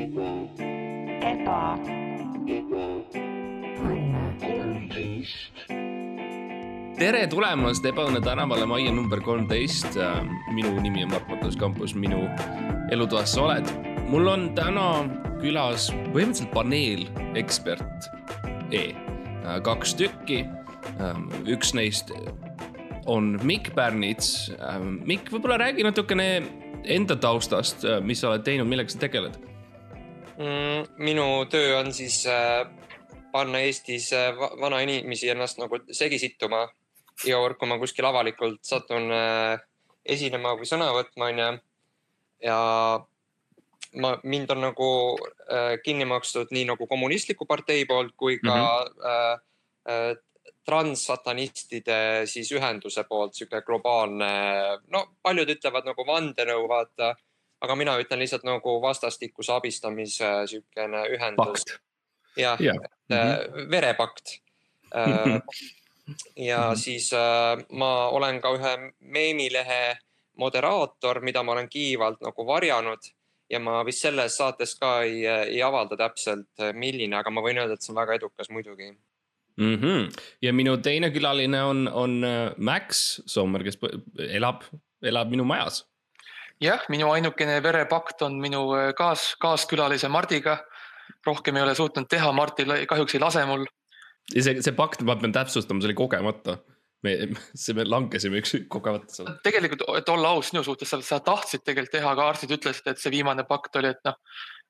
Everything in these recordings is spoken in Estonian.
eba, tere tulemast Ebaõnne tänavale majja number kolmteist. minu nimi on Mart-Matus Kampus, minu elutoas sa oled. mul on täna külas põhimõtteliselt paneelekspert E, kaks tükki. üks neist on Mikk Pärnits. Mikk, võib-olla räägi natukene enda taustast, mis sa oled teinud, millega sa tegeled? mm,. minu töö on siis äh, panna Eestis äh, va- vanainimesi ennast nagu segi sittuma. iga kord, kui ma kuskil avalikult satun äh, esinema või sõna võtma, onju. ja ma, mind on nagu kinni makstud nii nagu kommunistliku partei poolt kui ka mm -hmm. äh, transsatanistide siis ühenduse poolt sihuke globaalne, no paljud ütlevad nagu vandenõu, vaata aga mina ütlen lihtsalt nagu vastastikuse abistamise siukene ühendus. jah jah, äh, verepakt. ja siis äh, ma olen ka ühe meemilehe moderaator, mida ma olen kiivalt nagu varjanud ja ma vist selles saates ka ei, ei avalda täpselt, milline, aga ma võin öelda, et see on väga edukas muidugi. mm. -hmm. ja minu teine külaline on, on äh, Max Sommer, kes elab, elab minu majas. jah, minu ainukene verepakt on minu äh, kaas, kaaskülalise Mardiga. rohkem ei ole suutnud teha, Martil kahjuks ei lase mul. ja see, see pakt, ma pean täpsustama, see oli kogemata. me, see, me langesime üks kogemata seal. tegelikult, et olla aus sinu suhtes, sa tahtsid tegelikult teha, aga arstid ütlesid, et see viimane pakt oli, et noh,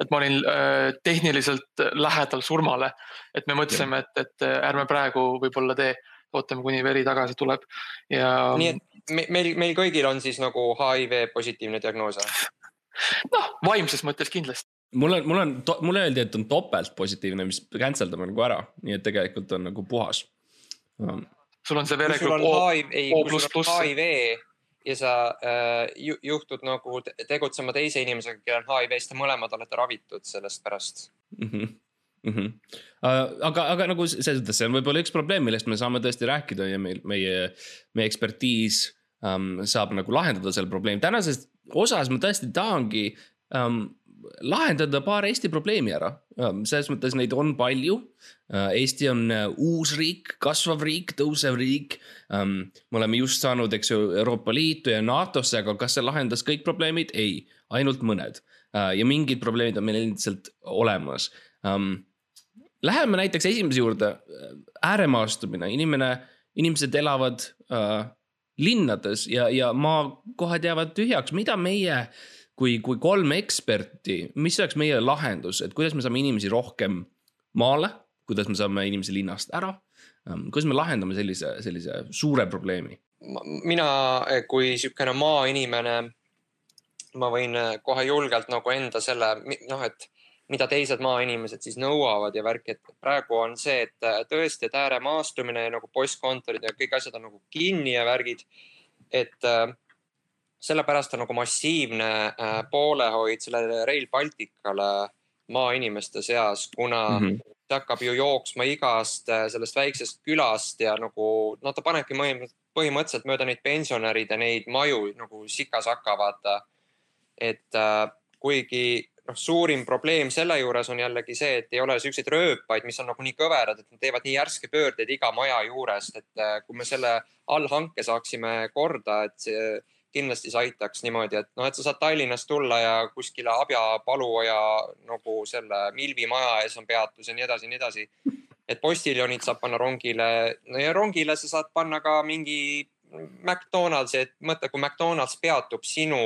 et ma olin äh, tehniliselt lähedal surmale. et me mõtlesime, et, et äh, ärme praegu võib-olla tee, ootame, kuni veri tagasi tuleb ja nii et me, meil, meil kõigil on siis nagu HIV positiivne diagnoos. noh, vaimses mõttes kindlasti. mul on, mul on, mulle öeldi, et on topelt positiivne, mis cancel dame nagu ära, nii et tegelikult on nagu puhas. sul on see kui sul on veregrupp O, HIV, ei, O pluss pluss. HIV ja sa äh, ju, juhtud nagu te- tegutsema teise inimesega, kellel on HIV, siis te mõlemad olete ravitud sellest pärast. mm. -hmm. Mm -hmm. aga, aga nagu selles mõttes, see on võib-olla üks probleem, millest me saame tõesti rääkida ja meil, meie, meie ekspertiis um, saab nagu lahendada selle probleemi. tänases osas ma tõesti tahangi um, lahendada paar Eesti probleemi ära um,. selles mõttes neid on palju uh,. Eesti on uh, uus riik, kasvav riik, tõusev riik me oleme just saanud, eks ju, Euroopa Liitu ja NATO-sse, aga kas see lahendas kõik probleemid? ei, ainult mõned uh, ja mingid probleemid on meil endiselt olemas. Läheme näiteks esimese juurde, ääremaastumine, inimene, inimesed elavad äh, linnades ja, ja maakohad jäävad tühjaks, mida meie kui, kui kolm eksperti, mis oleks meie lahendus, et kuidas me saame inimesi rohkem maale, kuidas me saame inimesi linnast ära? Ähm,, kuidas me lahendame sellise, sellise suure probleemi? mina eh, kui niisugune maainimene, ma võin eh, kohe julgelt nagu enda selle, noh, et mida teised maainimesed siis nõuavad ja värk, et praegu on see, et eh, tõesti, et ääremaastumine ja nagu postkontorid ja kõik asjad on nagu kinni ja värgid. et äh, sellepärast on nagu massiivne äh, poolehoid sellele Rail Balticale maainimeste seas, kuna mm. -hmm. see hakkab ju jooksma igast äh, sellest väiksest külast ja nagu no ta panebki põhimõtteliselt mööda neid pensionäride neid maju nagu sikasaka, vaata. et äh, kuigi noh, suurim probleem selle juures on jällegi see, et ei ole siukseid rööpaid, mis on nagu nii kõverad, et nad teevad nii järske pöördeid iga maja juurest, et äh, kui me selle allhanke saaksime korda, et see kindlasti see aitaks niimoodi, et noh, et sa saad Tallinnast tulla ja kuskile Abja paluoja nagu selle Milvi maja ees on peatus ja nii edasi ja nii edasi. et postiljonid saab panna rongile no ja rongile sa saad panna ka mingi McDonaldsi, et mõtle, kui McDonalds peatub sinu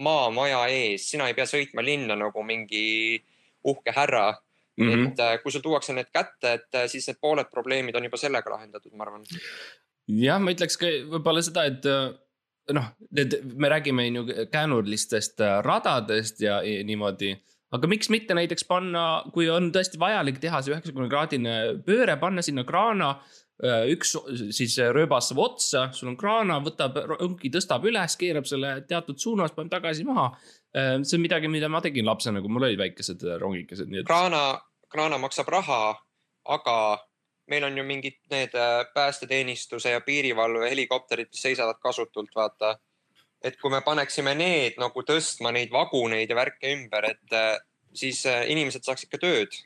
maamaja ees, sina ei pea sõitma linna nagu mingi uhke härra mm. -hmm. et äh, kui sul tuuakse need kätte, et äh, siis need pooled probleemid on juba sellega lahendatud, ma arvan. jah, ma ütleks ka võib-olla seda, et äh, noh, need, me räägime on ju käänurlistest radadest ja, ja niimoodi. aga miks mitte näiteks panna, kui on tõesti vajalik teha see üheksakümne kraadine pööre, panna sinna kraana. Üks siis rööbas saab otsa, sul on kraana, võtab rongi, tõstab üles, keerab selle teatud suunas, paneb tagasi maha. see on midagi, mida ma tegin lapsena, kui mul olid väikesed rongikesed, nii et. kraana, kraana maksab raha, aga meil on ju mingid need äh, päästeteenistuse ja piirivalve helikopterid, mis seisavad kasutult, vaata. et kui me paneksime need nagu tõstma neid vaguneid ja värke ümber, et äh, siis äh, inimesed saaksid ka tööd.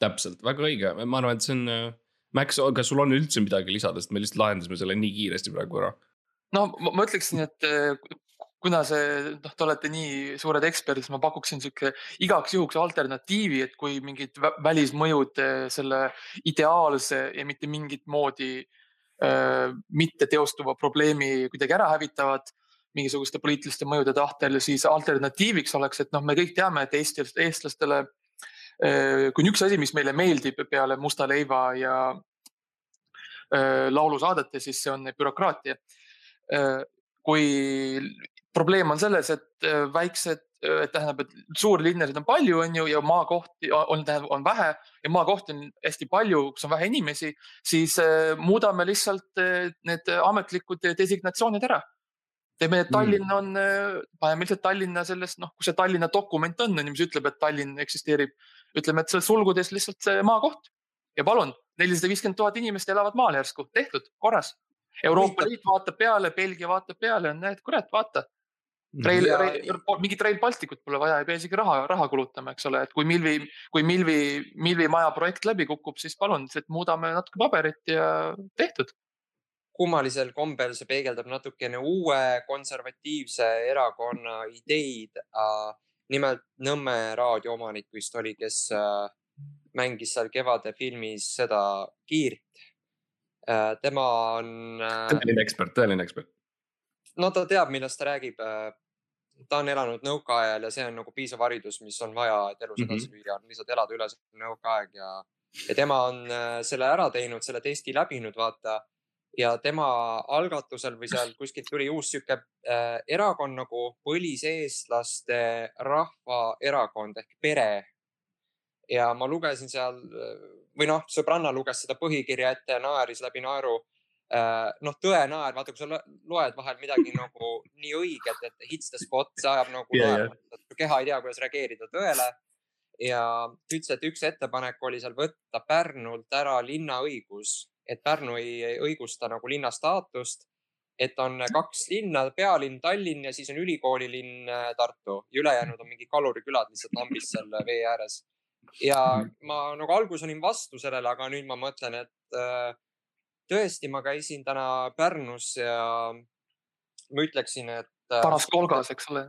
täpselt, väga õige, ma arvan, et see on. Max, kas sul on üldse midagi lisada, sest me lihtsalt lahendasime selle nii kiiresti praegu ära. no ma ütleksin, et kuna see, noh, te olete nii suured eksperdid, siis ma pakuksin sihuke igaks juhuks alternatiivi, et kui mingid välismõjud selle ideaalse ja mitte mingit moodi äh, mitte teostuva probleemi kuidagi ära hävitavad mingisuguste poliitiliste mõjude tahtel, siis alternatiiviks oleks, et noh, me kõik teame, et eestlastele eh, kui on üks asi, mis meile meeldib peale musta leiva ja eh, laulusaadete, siis see on bürokraatia. Eh, kui probleem on selles, et väiksed, tähendab, et suurlinnasid on palju, on ju, ja maakohti on, tähendab, on vähe ja maakohti on hästi palju, kus on vähe inimesi, siis muudame lihtsalt need ametlikud designatsioonid ära teeme, et Tallinn on, äh, paneme lihtsalt Tallinna sellest, noh, kus see Tallinna dokument on, on ju, mis ütleb, et Tallinn eksisteerib. Ütleme, et seal sulgudes lihtsalt see maakoht ja palun, nelisada viiskümmend tuhat inimest elavad maal järsku, tehtud, korras. Euroopa Liit vaatab peale, Belgia vaatab peale, näed, kurat, vaata. Rail, Rail, mingit Rail Balticut pole vaja, ei pea isegi raha, raha kulutama, eks ole, et kui Milvi, kui Milvi, Milvi maja projekt läbi kukub, siis palun, muudame natuke paberit ja tehtud kummalisel kombel see peegeldab natukene uue konservatiivse erakonna ideid. Nimelt Nõmme raadioomanik vist oli, kes äh, mängis seal Kevade filmis seda Kiirt. Äh, tema on. Äh, tõeline ekspert, tõeline ekspert. no ta teab, millest ta räägib. ta on elanud nõukaajal ja see on nagu piisav haridus, mis on vaja, et elus mhm. edasi lüüa, on lihtsalt elada üle nõukaaeg ja, ja tema on selle ära teinud, selle testi läbinud, vaata ja tema algatusel või seal kuskilt tuli uus sihuke äh, erakond nagu põliseestlaste rahvaerakond ehk pere. ja ma lugesin seal või noh, sõbranna luges seda põhikirja ette ja naeris läbi naeru äh,. noh, tõenaer, vaata, kui sa loed vahel midagi nagu nii õiget, et hits the spot, see ajab nagu yeah, naerma yeah., keha ei tea, kuidas reageerida tõele ja ütles, et üks ettepanek oli seal võtta Pärnult ära linnaõigus et Pärnu ei õigusta nagu linna staatust, et on kaks linna, pealinn Tallinn ja siis on ülikoolilinn äh, Tartu ja ülejäänud on mingi kalurikülad lihtsalt lambis seal vee ääres. ja mhm. ma nagu alguses olin vastu sellele, aga nüüd ma mõtlen, et äh, tõesti, ma käisin täna Pärnus ja ma ütleksin, et. Äh, paras kolgas, eks ole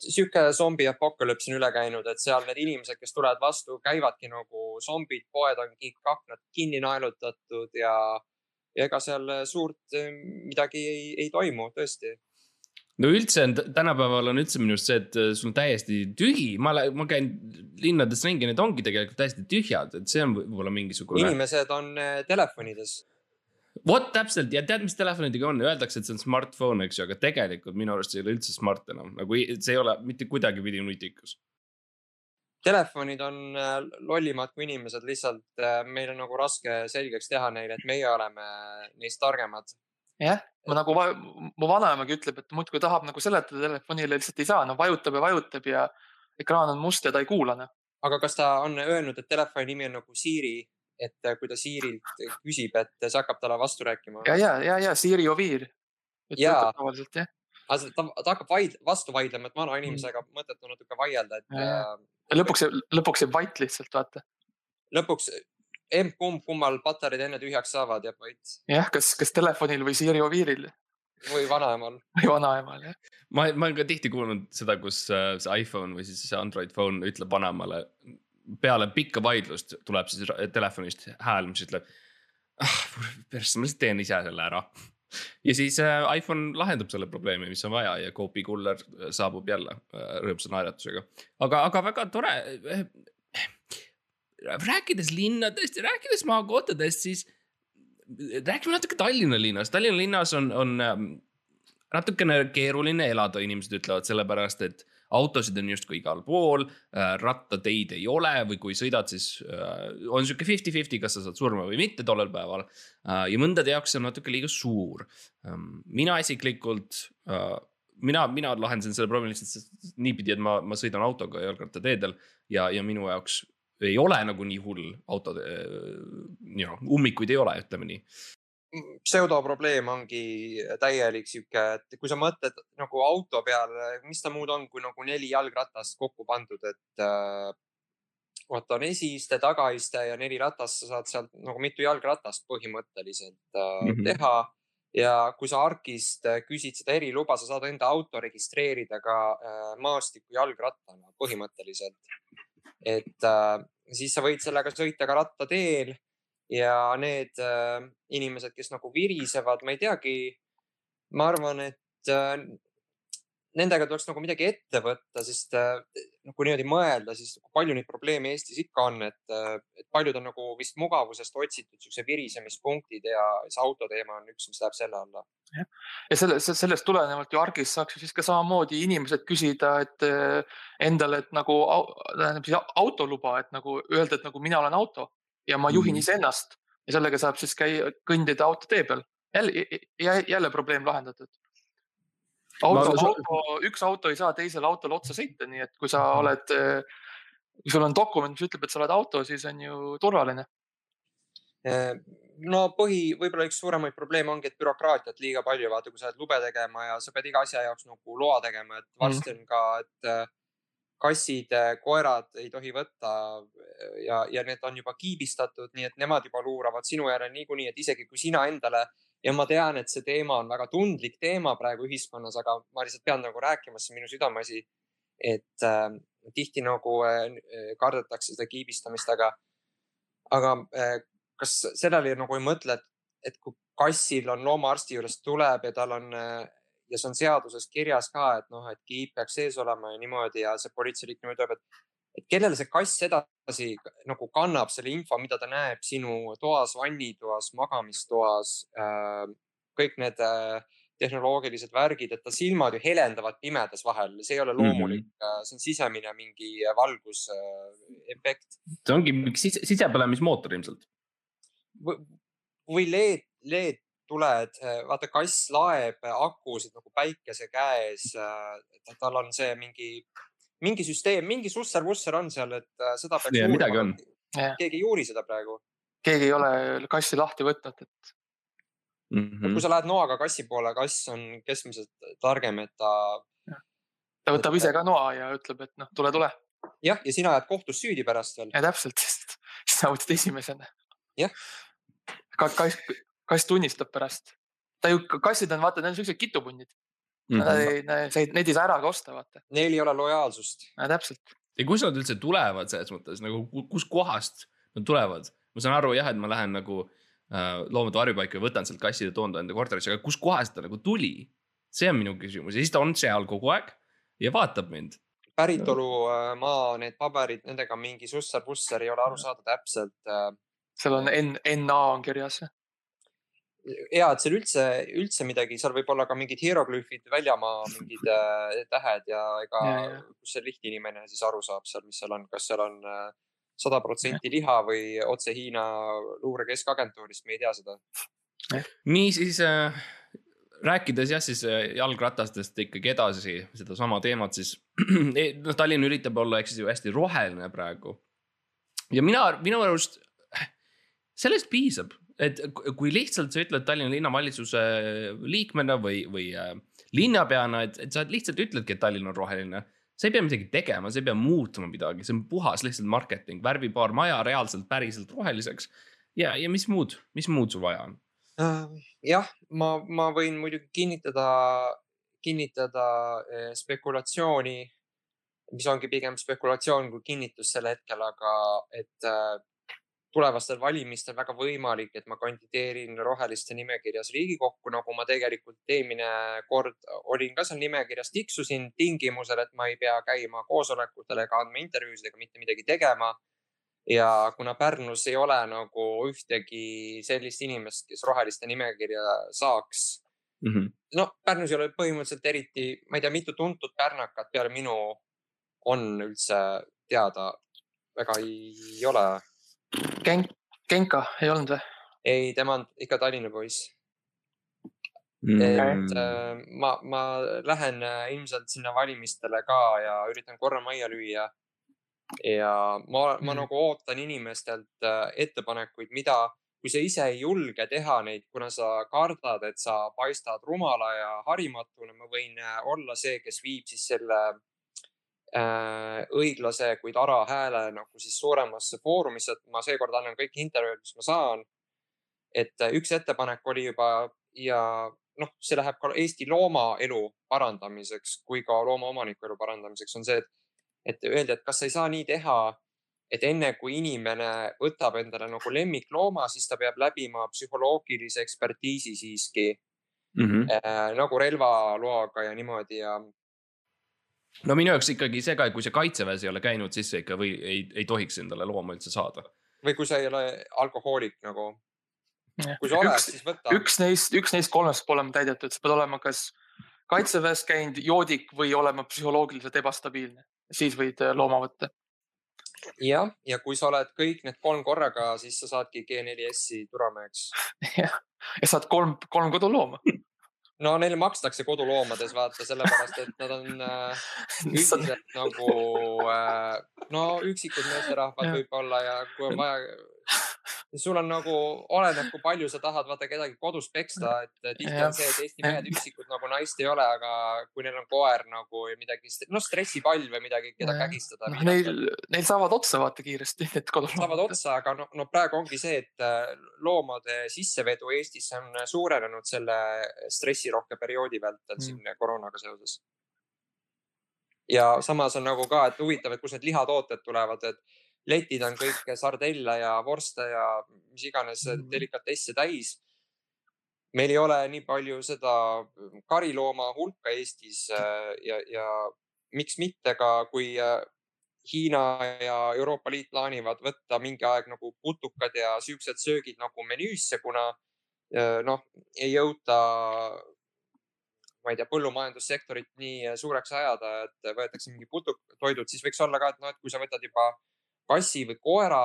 sihuke zombi apokalüps on üle käinud, et seal need inimesed, kes tulevad vastu, käivadki nagu zombid, poed on kõik aknad kinni naelutatud ja, ja ega seal suurt eh, midagi ei, ei toimu, tõesti no üldse on, tänapäeval on üldse minu arust see, et eh, sul on täiesti tühi, ma, ma käin linnades ringi, need ongi tegelikult täiesti tühjad, et see on võib-olla mingisugune. inimesed on eh, telefonides vot täpselt ja tead, mis telefonidega on, öeldakse, et see on smartphone, eks ju, aga tegelikult minu arust see ei ole üldse smart enam, nagu see ei ole mitte kuidagipidi nutikas. Telefonid on äh, lollimad kui inimesed, lihtsalt äh, meil on nagu raske selgeks teha neile, et meie oleme neist targemad. jah, ma nagu, mu vanaemagi ütleb, et muudkui tahab nagu seletada telefonile, lihtsalt ei saa, no vajutab ja vajutab ja ekraan on must ja ta ei kuula noh. aga kas ta on öelnud, et telefoni nimi on nagu Siri et äh, kui ta Siirilt küsib, et see hakkab talle vastu rääkima. ja, ja, ja, ja Siiri Oviir. jaa, ta, ta hakkab vaid, vastu vaidlema, et vana inimesega mm. mõttetu natuke vaielda, et. Äh, lõpuks, lõpuks jääb vait lihtsalt, vaata. lõpuks emb-kumb, kummal patareid enne tühjaks saavad, jääb vait. jah, kas, kas telefonil või Siiri Oviiril või vanaemal. või vanaemal jah. ma, ma olen ka tihti kuulnud seda, kus äh, see iPhone või siis see Android phone ütleb vanemale peale pikka vaidlust tuleb siis telefonist hääl, mis ütleb. ah, persse, ma lihtsalt teen ise selle ära. ja siis äh, iPhone lahendab selle probleemi, mis on vaja ja Copy Kuller saabub jälle äh, rõõmsa naeratusega. aga, aga väga tore. Äh, rääkides linnadest ja rääkides maakohtadest, siis räägime natuke Tallinna linnast. Tallinna linnas on, on ähm, natukene keeruline elada, inimesed ütlevad, sellepärast et autosid on justkui igal pool, äh, rattateid ei ole või kui sõidad, siis äh, on sihuke fifty-fifty, kas sa saad surma või mitte tollel päeval. Äh, ja mõndade jaoks see on natuke liiga suur. Ähm, mina isiklikult, mina, mina lahendasin selle probleemi lihtsalt niipidi, et ma, ma sõidan autoga jalgrattateedel ja, ja minu jaoks ei ole nagu nii hull autode, you know, ummikuid ei ole, ütleme nii pseudoprobleem ongi täielik sihuke, et kui sa mõtled nagu auto peale, mis ta muud on, kui nagu neli jalgratast kokku pandud, et äh, vaata on esiiste, tagaiste ja neli ratast, sa saad sealt nagu mitu jalgratast põhimõtteliselt äh, mm -hmm. teha. ja kui sa ARK-ist äh, küsid seda eriluba, sa saad enda auto registreerida ka äh, maastiku jalgrattana põhimõtteliselt. et äh, siis sa võid sellega sõita ka rattateel ja need äh, inimesed, kes nagu virisevad, ma ei teagi, ma arvan, et äh, nendega tuleks nagu midagi ette võtta, sest äh, nagu niimoodi mõelda, siis palju neid probleeme Eestis ikka on, et, äh, et paljud on nagu vist mugavusest otsitud siukse virisemispunktid ja see autoteema on üks, mis läheb selle alla. ja selle, sellest tulenevalt ju Argis saaks ju siis ka samamoodi inimesed küsida, et äh, endale, et nagu tähendab siis autoluba, et nagu öelda, et nagu mina olen auto ja ma juhin mm. iseennast ja sellega saab siis käia, kõndida autotee peal. jälle, jälle probleem lahendatud. auto, auto, üks auto ei saa teisele autole otsa sõita, nii et kui sa oled, kui sul on dokument, mis ütleb, et sa oled auto, siis on ju turvaline no põhi, võib-olla üks suuremaid probleeme ongi, et bürokraatiat liiga palju, vaata, kui sa oled lube tegema ja sa pead iga asja jaoks nagu loa tegema, et varsti mm. on ka, et kassid, koerad ei tohi võtta ja, ja need on juba kiibistatud, nii et nemad juba luuravad sinu järel niikuinii, et isegi kui sina endale ja ma tean, et see teema on väga tundlik teema praegu ühiskonnas, aga ma lihtsalt pean nagu rääkima, see on minu südameasi. et äh, tihti nagu äh, kardetakse seda kiibistamist, aga, aga äh, kas sellele nagu ei mõtle, et, et kui kassil on loomaarsti juures tuleb ja tal on äh, ja see on seaduses kirjas ka, et noh, et kiip peaks sees olema ja niimoodi ja see politseiliik niimoodi ütleb, et, et kellele see kass edasi nagu kannab selle info, mida ta näeb sinu toas, vannitoas, magamistoas äh,, kõik need äh, tehnoloogilised värgid, et ta silmad ju helendavad pimedas vahel, see ei ole loomulik mm, -hmm. see on sisemine mingi valgusefekt äh,. see ongi mingi sise, sisepõlemismootor ilmselt. või LED, LED tuled, äh, vaata kass laeb akusid nagu päikese käes. Äh, tal on see mingi, mingi süsteem, mingi susser-vusser on seal, et äh, seda peaks. midagi on. keegi ei uuri seda praegu. keegi ei ole kassi lahti võtnud, et mm. -hmm. kui sa lähed noaga kassi poole, kass on keskmiselt targem, et ta. ta võtab et... ise ka noa ja ütleb, et noh, tule, tule. jah, ja sina jääd kohtus süüdi pärast veel. ja täpselt, sest sina võtsid esimesena. jah kass, kass tunnistab pärast. ta ju, kassid on, vaata, need on siuksed kitupunnid mm. -hmm. Neid ei saa ära ka osta, vaata. Neil ei ole lojaalsust. täpselt. ja kust nad üldse tulevad selles mõttes nagu, kuskohast nad tulevad? ma saan aru jah, et ma lähen nagu äh, loomade varjupaika ja võtan sealt kassi ja toon ta enda korterisse, aga kuskohast ta nagu tuli? see on minu küsimus ja siis ta on seal kogu aeg ja vaatab mind päritolumaa, need paberid, nendega mingi susser-pusser ei ole aru saada täpselt. Äh, seal on N, NA on kirjas ja et seal üldse, üldse midagi, seal võib olla ka mingid hieroglüüfid, väljamaa mingid äh, tähed ja ega kus see lihtinimene siis aru saab seal, mis seal on, kas seal on äh, sada protsenti liha või otse Hiina luure keskagentuurist, me ei tea seda. niisiis äh, rääkides jah, siis äh, jalgratastest ikkagi edasi sedasama teemat, siis e, noh, Tallinn üritab olla, eks ju hästi roheline praegu. ja mina, minu arust sellest piisab et kui lihtsalt sa ütled Tallinna linnavalitsuse liikmena või, või äh, linnapeana, et, et sa lihtsalt ütledki, et Tallinn on roheline. sa ei pea midagi tegema, sa ei pea muutma midagi, see on puhas lihtsalt marketing, värvi paar maja reaalselt päriselt roheliseks. ja, ja mis muud, mis muud sul vaja on? Äh, jah, ma, ma võin muidugi kinnitada, kinnitada äh, spekulatsiooni, mis ongi pigem spekulatsioon kui kinnitus sel hetkel, aga et tulevastel valimistel väga võimalik, et ma kandideerin roheliste nimekirjas Riigikokku, nagu ma tegelikult eelmine kord olin ka seal nimekirjas, tiksusin tingimusel, et ma ei pea käima koosolekutel ega andma intervjuusid ega mitte midagi tegema. ja kuna Pärnus ei ole nagu ühtegi sellist inimest, kes roheliste nimekirja saaks mm. -hmm. no Pärnus ei ole põhimõtteliselt eriti, ma ei tea, mitu tuntud pärnakat peale minu on üldse teada, väga ei ole Genk, Genka ei olnud või? ei, tema on ikka Tallinna poiss mm.. et äh, ma, ma lähen äh, ilmselt sinna valimistele ka ja üritan korra majja lüüa. ja ma, ma mm. nagu ootan inimestelt äh, ettepanekuid, mida, kui sa ise ei julge teha neid, kuna sa kardad, et sa paistad rumala ja harimatuna, ma võin äh, olla see, kes viib siis selle äh, õiglase, kuid ara hääle nagu siis suuremasse foorumisse, et ma seekord annan kõik intervjuud, mis ma saan. et äh, üks ettepanek oli juba ja noh, see läheb ka Eesti loomaelu parandamiseks kui ka loomaomaniku elu parandamiseks, on see, et, et öeldi, et kas ei saa nii teha et enne kui inimene võtab endale nagu lemmiklooma, siis ta peab läbima psühholoogilise ekspertiisi siiski mm -hmm. äh, nagu relvaloaga ja niimoodi ja. No minu jaoks ikkagi see ka, et kui sa kaitseväes ei ole käinud, siis sa ikka või ei, ei tohiks endale looma üldse saada. või kui sa ei ole alkohoolik nagu. kui sa oled, siis võta. üks neist, üks neist kolmest olema täidetud, sa pead olema kas kaitseväes käinud joodik või olema psühholoogiliselt ebastabiilne, siis võid äh, looma võtta. Jah, ja kui sa oled kõik need kolm korraga, siis sa saadki G4S-i Turameheks jah, ja saad kolm, kolm kodulooma no neile makstakse koduloomades vaata sellepärast, et nad on äh, üldiselt nagu äh, no üksikud meesterahvad võib-olla ja kui on vaja sul on nagu, oleneb, kui palju sa tahad vaata kedagi kodus peksta, et tihti on see, et Eesti mehed üksikud nagu naist ei ole, aga kui neil on koer nagu midagi, noh stressipall või midagi, keda kägistada no,. Neil, neil saavad otsa vaata kiiresti need koduloomad. saavad otsa, aga no, no praegu ongi see, et äh, loomade sissevedu Eestisse on suurenenud selle stressirohke perioodi vältel mm. siin koroonaga seoses. ja samas on nagu ka, et huvitav, et kust need lihatooted tulevad, et letid on kõik sardella ja vorste ja mis iganes mm. delikatesse täis. meil ei ole nii palju seda karilooma hulka Eestis äh, ja, ja miks mitte ka, kui äh, Hiina ja Euroopa Liit plaanivad võtta mingi aeg nagu putukad ja siuksed söögid nagu menüüsse, kuna äh, noh, ei jõuta ma ei tea, põllumajandussektorit nii suureks ajada, et võetakse mingi putuktoidud, siis võiks olla ka, et noh, et kui sa võtad juba kassi või koera,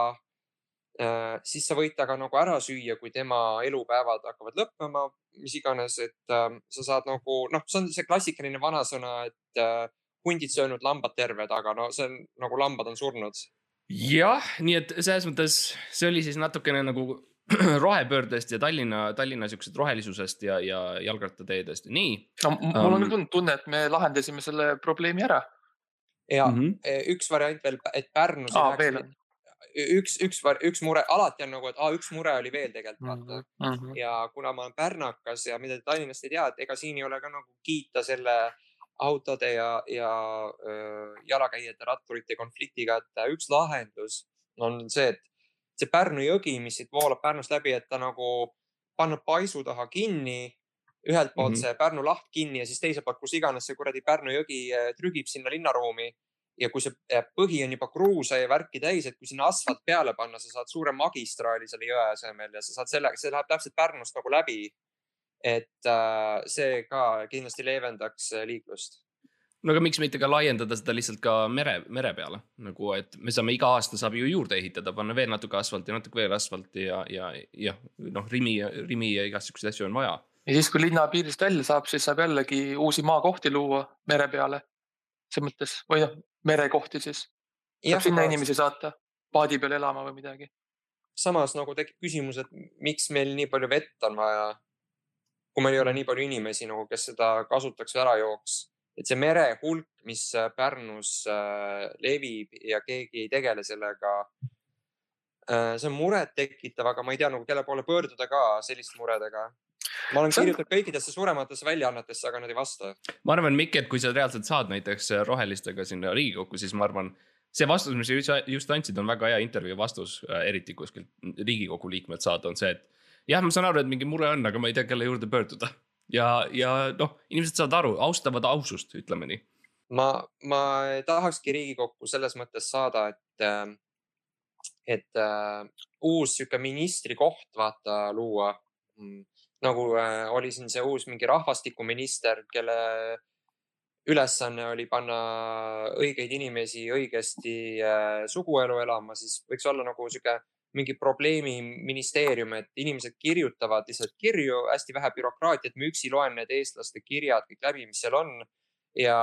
äh, siis sa võid ta ka nagu ära süüa, kui tema elupäevad hakkavad lõppema, mis iganes, et äh, sa saad nagu noh, see on see klassikaline vanasõna, et äh, hundid söönud, lambad terved, aga no see on nagu lambad on surnud. jah, nii et selles mõttes see oli siis natukene nagu rohepöördest ja Tallinna, Tallinna siuksest rohelisusest ja, ja jalgrattateedest ja nii. no mul on um, tunne, et me lahendasime selle probleemi ära ja mm -hmm. üks variant veel, et Pärnus ah,. üks, üks, üks mure, alati on nagu, et aa, üks mure oli veel tegelikult vaata mm. -hmm. ja kuna ma olen pärnakas ja mida te Tallinnast ei tea, et ega siin ei ole ka nagu kiita selle autode ja, ja öö, jalakäijate, ratturite konfliktiga, et üks lahendus on see, et see Pärnu jõgi, mis siit voolab Pärnust läbi, et ta nagu panna paisu taha kinni ühelt poolt mm -hmm. see Pärnu laht kinni ja siis teiselt poolt, kus iganes see kuradi Pärnu jõgi eh, trügib sinna linnaruumi. ja kui see eh, põhi on juba kruusa ja värki täis, et kui sinna asfalt peale panna, sa saad suure magistraali selle jõe asemel ja sa saad selle, see läheb täpselt Pärnust nagu läbi. et äh, see ka kindlasti leevendaks liiklust no aga miks mitte ka laiendada seda lihtsalt ka mere, mere peale nagu, et me saame iga aasta saab ju juurde ehitada, panna veel natuke asfalti, natuke veel asfalti ja, ja, ja noh, Rimi, Rimi ja igasuguseid asju on vaja ja siis, kui linna piirist välja saab, siis saab jällegi uusi maakohti luua mere peale. selles mõttes või noh, merekohti siis. saab sinna samas... inimesi saata, paadi peal elama või midagi. samas nagu tekib küsimus, et miks meil nii palju vett on vaja. kui meil ei ole nii palju inimesi nagu, kes seda kasutaks või ära jooks, et see mere hulk, mis Pärnus äh, levib ja keegi ei tegele sellega. See on murettekitav, aga ma ei tea nagu kelle poole pöörduda ka selliste muredega ma olen kirjutanud kõikidesse suurematesse väljaannetesse, aga nad ei vasta. ma arvan, Mikk, et kui sa reaalselt saad näiteks äh, rohelistega sinna Riigikokku, siis ma arvan, see vastus, mis sa just andsid, on väga hea intervjuu vastus, äh, eriti kuskilt Riigikogu liikmelt saada, on see, et jah, ma saan aru, et mingi mure on, aga ma ei tea, kelle juurde pöörduda. ja, ja noh, inimesed saavad aru, austavad ausust, ütleme nii. ma, ma tahakski Riigikokku selles mõttes saada, et, äh, et uh, uus sihuke ministrikoht vaata luua mm nagu äh, oli siin see uus mingi rahvastikuminister, kelle ülesanne oli panna õigeid inimesi õigesti äh, suguelu elama, siis võiks olla nagu sihuke mingi probleemiministeerium, et inimesed kirjutavad lihtsalt kirju, hästi vähe bürokraatiat, ma üksi loen need eestlaste kirjad kõik läbi, mis seal on. ja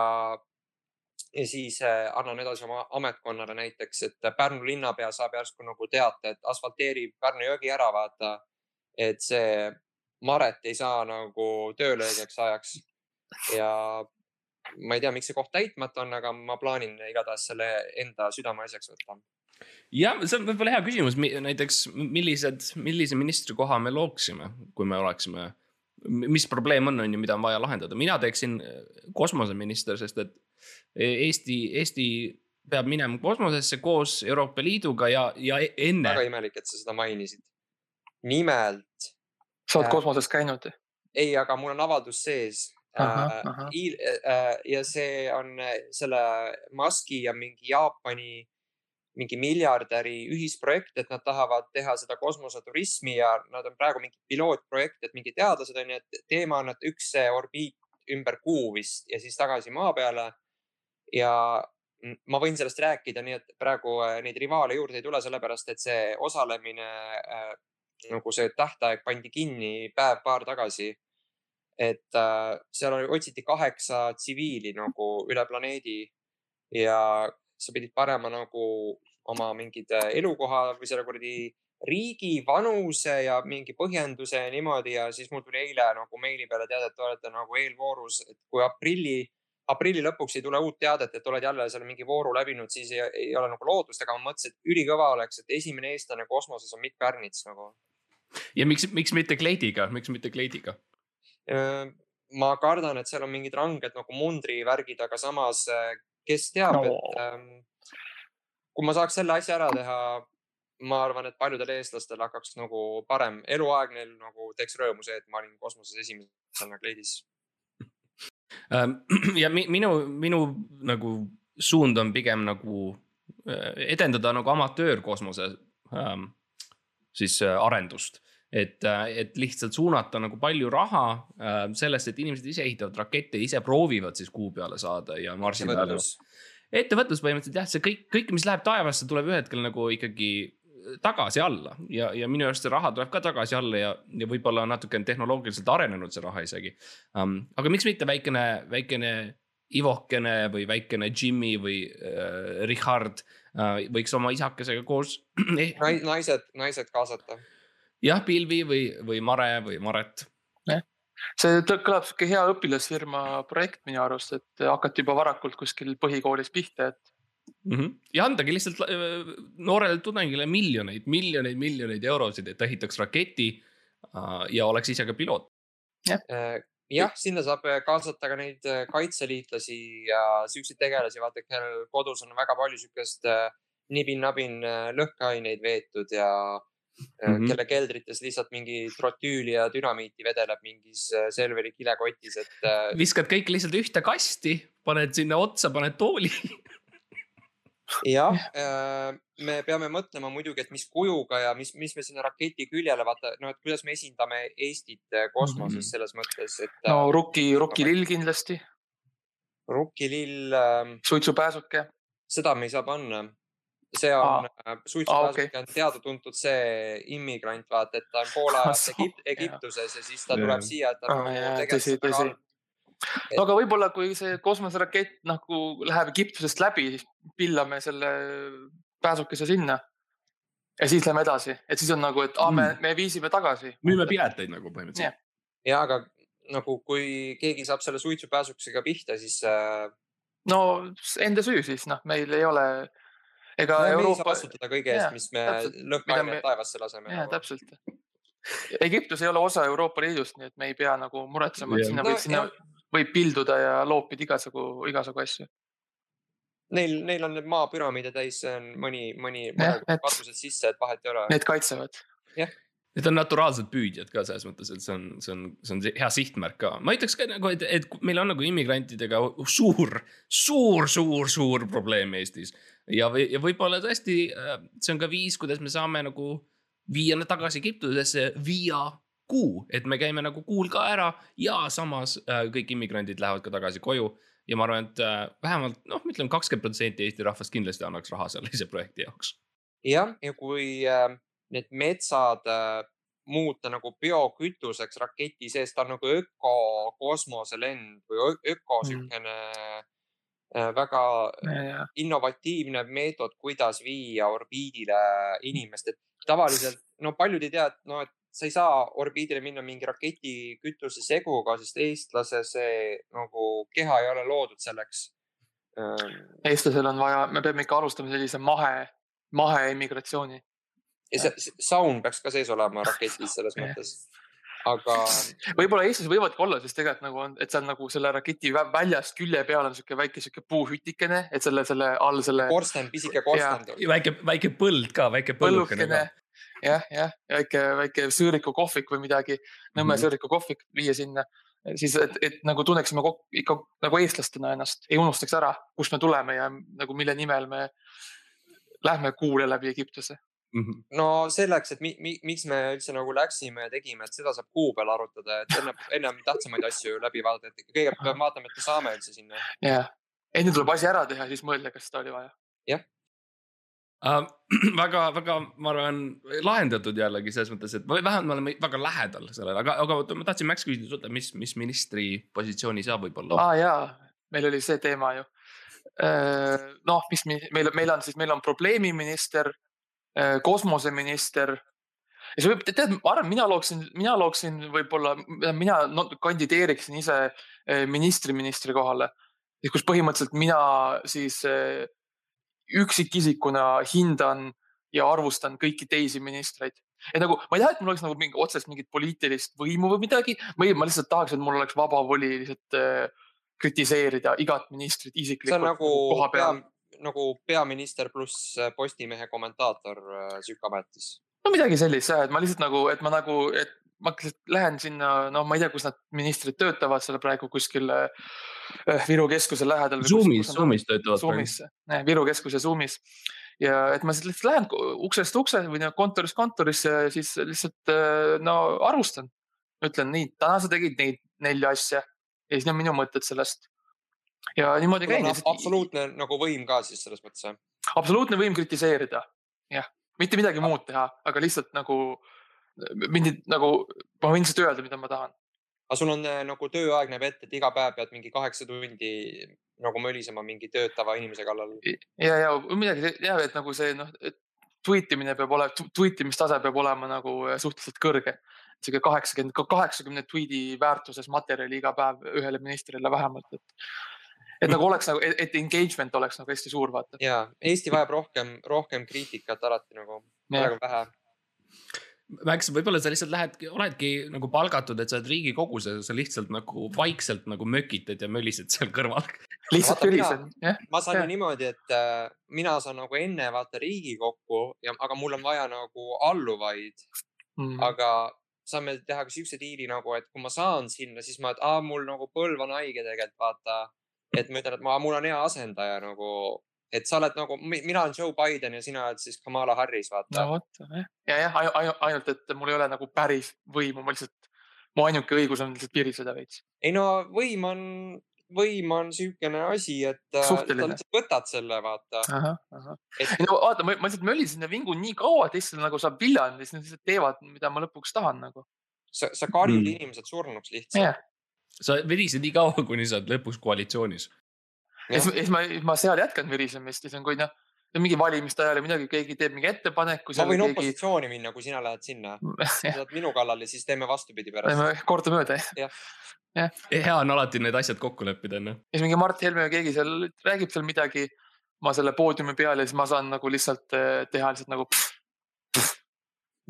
ja siis äh, annan edasi oma ametkonnale näiteks, et Pärnu linnapea saab järsku nagu teate, et asfalteerib Pärnu jõgi ära, vaata. et see Maret ei saa nagu tööle õigeks ajaks. ja ma ei tea, miks see koht täitmata on, aga ma plaanin igatahes selle enda südameasjaks võtta. jah, see on võib-olla hea küsimus, näiteks millised, millise ministrikoha me looksime, kui me oleksime mis probleem on, on ju, mida on vaja lahendada, mina teeksin kosmoseminister, sest et Eesti, Eesti peab minema kosmosesse koos Euroopa Liiduga ja, ja e-, enne. väga imelik, et sa seda mainisid. nimelt. sa oled äh, kosmoses käinud? ei, aga mul on avaldus sees. Äh, äh, ja see on äh, selle Musk'i ja mingi Jaapani mingi miljardäri ühisprojekt, et nad tahavad teha seda kosmoseturismi ja nad on praegu mingi pilootprojekt, et mingi teadlased on ju, et teema on, et üks orbiit ümber kuu vist ja siis tagasi maa peale ja ma võin sellest rääkida, nii et praegu äh, neid rivaale juurde ei tule, sellepärast et see osalemine äh,, nagu see tähtaeg pandi kinni päev-paar tagasi. et äh, seal oli, otsiti kaheksa tsiviili nagu üle planeedi ja sa pidid panema nagu oma mingid äh, elukoha või selle kuradi riigi vanuse ja mingi põhjenduse ja niimoodi ja siis mul tuli eile nagu meili peale teade, et te olete nagu eelvoorus, et kui aprilli aprilli lõpuks ei tule uut teadet, et oled jälle seal mingi vooru läbinud, siis ei, ei ole nagu lootust, aga ma mõtlesin, et ülikõva oleks, et esimene eestlane kosmoses on Mikk Pärnits nagu. ja miks, miks mitte kleidiga, miks mitte kleidiga? ma kardan, et seal on mingid ranged nagu mundrivärgid, aga samas, kes teab no., et ähm, kui ma saaks selle asja ära teha, ma arvan, et paljudel eestlastel hakkaks nagu parem eluaeg, neil nagu teeks rõõmu see, et ma olin kosmoses esimesena kleidis Ähm, ja minu, minu nagu suund on pigem nagu äh, edendada nagu amatöörkosmose ähm, siis äh, arendust. Et, äh, et lihtsalt suunata nagu palju raha sellest, et inimesed ise ehitavad rakette, ise proovivad siis kuu peale saada ja Marsi peale. ettevõtlus põhimõtteliselt jah, see kõik, kõik, mis läheb taevasse, tuleb ühel hetkel nagu ikkagi tagasi alla ja, ja minu arust see raha tuleb ka tagasi alla ja, ja võib-olla natuke on tehnoloogiliselt arenenud see raha isegi um,. aga miks mitte väikene, väikene Ivokene või väikene Jimmy või äh, Richard äh, võiks oma isakesega koos eh, naised, naised kaasata. Jah, Pilvi või, või Mare või Maret. see kõlab sihuke hea õpilasfirma projekt minu arust, et hakati juba varakult kuskil põhikoolis pihta, et mm. -hmm. ja andagi lihtsalt äh, noorele tudengile miljoneid, miljoneid, miljoneid eurosid, et ta ehitaks raketi äh, ja oleks ise ka piloot. jah äh, jah, sinna saab kaasata ka neid kaitseliitlasi ja siukseid tegelasi, vaata, kellel kodus on väga palju siukest nibin-nabin lõhkeaineid veetud ja mm -hmm. kelle keldrites lihtsalt mingi trotüüli ja dünamiiti vedeleb mingis serveri kilekotis, et. viskad kõik lihtsalt ühte kasti, paned sinna otsa, paned tooli jah, äh, me peame mõtlema muidugi, et mis kujuga ja mis, mis me sinna raketi küljele vaata, no et kuidas me esindame Eestit äh, kosmoses mm -hmm. selles mõttes, et. no äh, Rukki, Rukkilill kindlasti. Rukkilill ähm,. suitsupääsuke. seda me ei saa panna. See on ah., suitsupääsuke ah, okay. on teada-tuntud see immigrant, vaata, et ta on pool ajast Egipt, Egiptuses ja siis ta tuleb siia, et ta ah, nagu tegelikult väga halb no aga võib-olla, kui see kosmoserakett nagu läheb Egiptusest läbi, siis pillame selle pääsukese sinna. ja siis lähme edasi, et siis on nagu, et aa, me, mm. me viisime tagasi. müüme pileteid nagu põhimõtteliselt. ja aga nagu, kui keegi saab selle suitsupääsukesega pihta, siis äh.... no enda süü siis, noh, meil ei ole. Ega no, Euroopa. me ei saa vastutada kõige eest, mis me lõhkeainet me... taevasse laseme. jaa nagu., täpselt. Egiptus ei ole osa Euroopa Liidust, nii et me ei pea nagu muretsema, et sinna no, võib sinna võib pilduda ja loopida igasugu, igasugu asju. Neil, neil on need maapüramiide täis, see on mõni, mõni katused sisse, et vahet ei ole. Need kaitsevad. jah Need on naturaalsed püüdjad ka selles mõttes, et see on, see on, see on hea sihtmärk ka. ma ütleks ka nagu, et, et meil on nagu immigrantidega suur, suur, suur, suur probleem Eestis. Ja, ja võib-olla tõesti äh, see on ka viis, kuidas me saame nagu viia nad tagasi Egiptusesse via kuu, et me käime nagu kuul ka ära ja samas äh, kõik immigrandid lähevad ka tagasi koju. ja ma arvan, et äh, vähemalt noh, ütleme kakskümmend protsenti Eesti rahvast kindlasti annaks raha sellise projekti jaoks. jah, ja kui äh, need metsad äh, muuta nagu biokütuseks raketi sees, ta on nagu ökokosmoselend või öko mm. siukene väga ja, innovatiivne meetod, kuidas viia orbiidile inimest, et tavaliselt no paljud ei tea, et no, et sa ei saa orbiidile minna mingi raketi kütuseseguga, sest eestlase see nagu keha ei ole loodud selleks. eestlasel on vaja, me peame ikka alustama sellise mahe, maheimmigratsiooni. ja see saun peaks ka sees olema raketis selles mõttes aga. võib-olla Eestis võivadki olla, sest tegelikult nagu on, et seal nagu selle raketi väljast külje peal on sihuke väike sihuke puuhütikene, et selle, selle all selle. korsten, pisike korsten. väike, väike põld ka, väike põllukene jah, jah, väike, väike sõõrikukohvik või midagi, Nõmme mm -hmm. sõõrikukohvik viia sinna, siis et, et nagu tunneksime ikka nagu eestlastena ennast, ei unustaks ära, kust me tuleme ja nagu mille nimel me lähme kuule läbi Egiptuse mm. -hmm. no selleks, et mi, mi, miks me üldse nagu läksime ja tegime, et seda saab kuu peal arutada, et enne, ennem tähtsamaid asju läbi vaadata, et kõigepealt peame vaatama, et me saame üldse sinna. jah, enne tuleb asi ära teha, siis mõelda, kas seda oli vaja. jah uh,. väga, väga, ma arvan, lahendatud jällegi selles mõttes, et vähemalt me oleme väga lähedal sellele, aga, aga ma tahtsin Max küsida sult, mis, mis ministri positsiooni sa võib-olla. aa ah, jaa, meil oli see teema ju. Äh, noh, mis meil, meil on siis, meil on probleemiminister, kosmoseminister ja see võib, tead, ma arvan, mina looksin, mina looksin võib-olla, mina no, kandideeriksin ise äh, ministri ministri kohale. kus põhimõtteliselt mina siis üksikisikuna hindan ja arvustan kõiki teisi ministreid. et nagu ma ei taha, et mul oleks nagu mingi otsest mingit poliitilist võimu või midagi, ma, ma lihtsalt tahaks, et mul oleks vaba voli lihtsalt äh, kritiseerida igat ministrit isiklikult. nagu pea, nagu peaminister pluss äh, Postimehe kommentaator äh, sihuke ametis. no midagi sellist jah, et ma lihtsalt nagu, et ma nagu, et ma lihtsalt lähen sinna, no ma ei tea, kus nad ministrid töötavad seal praegu kuskil äh, Viru keskuse lähedal. Zoomis, Zoomis töötavad. Zoomis, Viru keskuse Zoomis ja et ma lihtsalt lähen uksest ukse või kontorist kontorisse ja siis lihtsalt äh, no arvustan. ütlen nii, täna sa tegid neid nelja asja ja siis on minu mõtted sellest. Ja niimoodi käin. absoluutne nagu võim ka siis selles mõttes jah? absoluutne võim kritiseerida, jah, mitte midagi muud teha, aga lihtsalt nagu mind nagu, ma võin lihtsalt öelda, mida ma tahan. aga sul on äh, nagu tööaeg näeb ette, et iga päev pead mingi kaheksa tundi nagu mölisema mingi töötava inimese kallal? ja, ja midagi ja et nagu see noh, tweet imine peab olema, tweet imistase peab olema nagu äh, suhteliselt kõrge. sihuke kaheksakümmend, kaheksakümne tweet'i väärtuses materjali iga päev ühele ministrile vähemalt, et et nagu oleks nagu, et engagement oleks nagu hästi suur, vaata. ja, Eesti vajab rohkem, rohkem kriitikat alati nagu, praegu vähe Max, võib-olla sa lihtsalt lähed, oledki nagu palgatud, et sa oled riigikogus ja sa lihtsalt nagu vaikselt nagu mökitad ja mölised seal kõrval. lihtsalt tülisen, jah. ma saan ju niimoodi, et äh, mina saan nagu enne vaata Riigikokku ja, aga mul on vaja nagu alluvaid mm.. aga saame teha ka siukse diili nagu, et kui ma saan sinna, siis ma, et aa, mul nagu põlv on haige tegelikult vaata. Et ma ütlen, et ma, mul on hea asendaja nagu et sa oled nagu, mina olen Joe Biden ja sina oled siis Kamala Harris, vaata. no vot, jah, ja, jah, ainult, et mul ei ole nagu päris võimu, ma lihtsalt, mu ainuke õigus on lihtsalt piriseda veits. ei no võim on, võim on siukene asi, et äh, sa lihtsalt võtad selle, vaata. Et... no vaata, ma, lihtsalt mölisin ja vingun nii kaua, et lihtsalt nagu saab viljand ja siis nad lihtsalt teevad, mida ma lõpuks tahan nagu. sa, sa karjud mm. inimesed surnuks lihtsalt yeah.. Sa virised nii kaua, kuni sa oled lõpuks koalitsioonis ja siis ma, ma seal jätkan virisemist ja siis on, kui noh, mingi valimiste ajal ja midagi, keegi teeb mingi ettepaneku. ma võin keegi... opositsiooni minna, kui sina lähed sinna. sa oled minu kallal ja siis teeme vastupidi pärast. kordamööda jah ja.. hea on alati need asjad kokku leppida, onju. ja siis mingi Mart Helme või keegi seal räägib seal midagi. ma selle poodiumi peal ja siis ma saan nagu lihtsalt eh, teha lihtsalt nagu pff,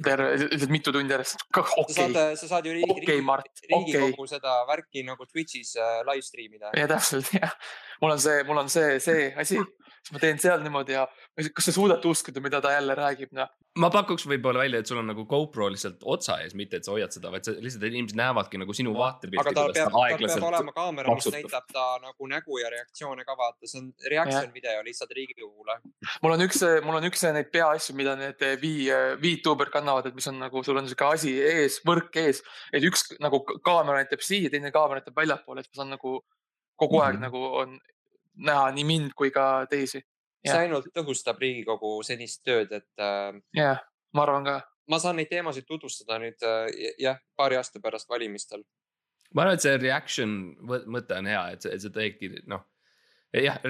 terve, lihtsalt mitu tundi järjest. Okay. sa saad, sa saad ju riigi, okay, riigi, Riigikogu okay. seda värki nagu Twitch'is äh, live stream ida. ja täpselt jah, mul on see, mul on see, see asi, siis ma teen seal niimoodi ja kas sa suudad uskuda, mida ta jälle räägib, noh ma pakuks võib-olla välja, et sul on nagu GoPro lihtsalt otsa ees, mitte et sa hoiad seda, vaid sa lihtsalt inimesed näevadki nagu sinu vaatepilt. aga tal peab, tal peab olema kaamera, mis näitab ta nagu nägu ja reaktsioone ka vaata, see on reaction ja. video lihtsalt Riigikogule. mul on üks, mul on üks neid peaasju, mida need vii, viituuber kannavad, et mis on nagu, sul on sihuke asi ees, võrk ees, et üks nagu kaamera näitab siia, teine kaamera näitab väljapoole, et ma saan nagu kogu aeg mm -hmm. nagu on näha nii mind kui ka teisi see ainult tõhustab Riigikogu senist tööd, et. Äh, jah, ma arvan ka. ma saan neid teemasid tutvustada nüüd äh, jah, paari aasta pärast valimistel. ma arvan, et see reaction mõte on hea, et see, et see tõesti noh jah,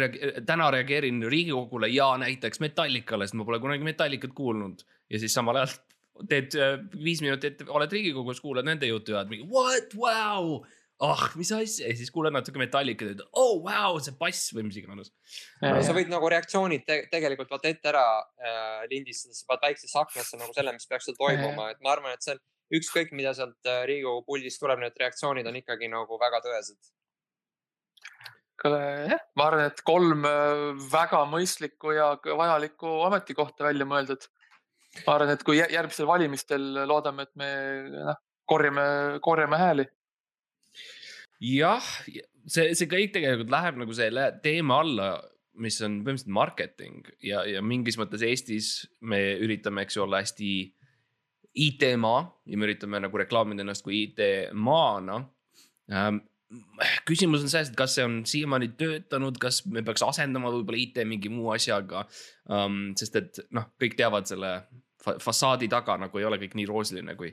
täna reageerin Riigikogule ja näiteks Metallicale, sest ma pole kunagi Metallicat kuulnud ja siis samal ajal teed äh, viis minutit, oled Riigikogus, kuulad nende juttu ja oled mingi what, wow. ah, mis asja ja siis kuulad natuke Metallicat ja ütled, oh wow, see bass või mis iganes. sa võid nagu reaktsioonid te tegelikult vaata ette ära äh, lindistada, sa paned väiksesse aknasse nagu selle, mis peaks seal toimuma, et ma arvan, et see on ükskõik, mida sealt äh, Riigikogu puldist tuleb, need reaktsioonid on ikkagi nagu väga tõesed. jah, ma arvan, et kolm äh, väga mõistlikku ja vajalikku ametikohta välja mõeldud. Ma arvan, et kui jä- järgmistel valimistel loodame, et me noh, korjame, korjame hääli. jah, see, see kõik tegelikult läheb nagu selle teema alla, mis on põhimõtteliselt marketing ja, ja mingis mõttes Eestis me üritame, eks ju, olla hästi IT-maa ja me üritame nagu reklaamida ennast kui IT-maana ähm,. Küsimus on selles, et kas see on siiamaani töötanud, kas me peaks asendama võib-olla IT mingi muu asjaga um,. sest et noh, kõik teavad selle fa fassaadi taga nagu ei ole kõik nii roosiline, kui,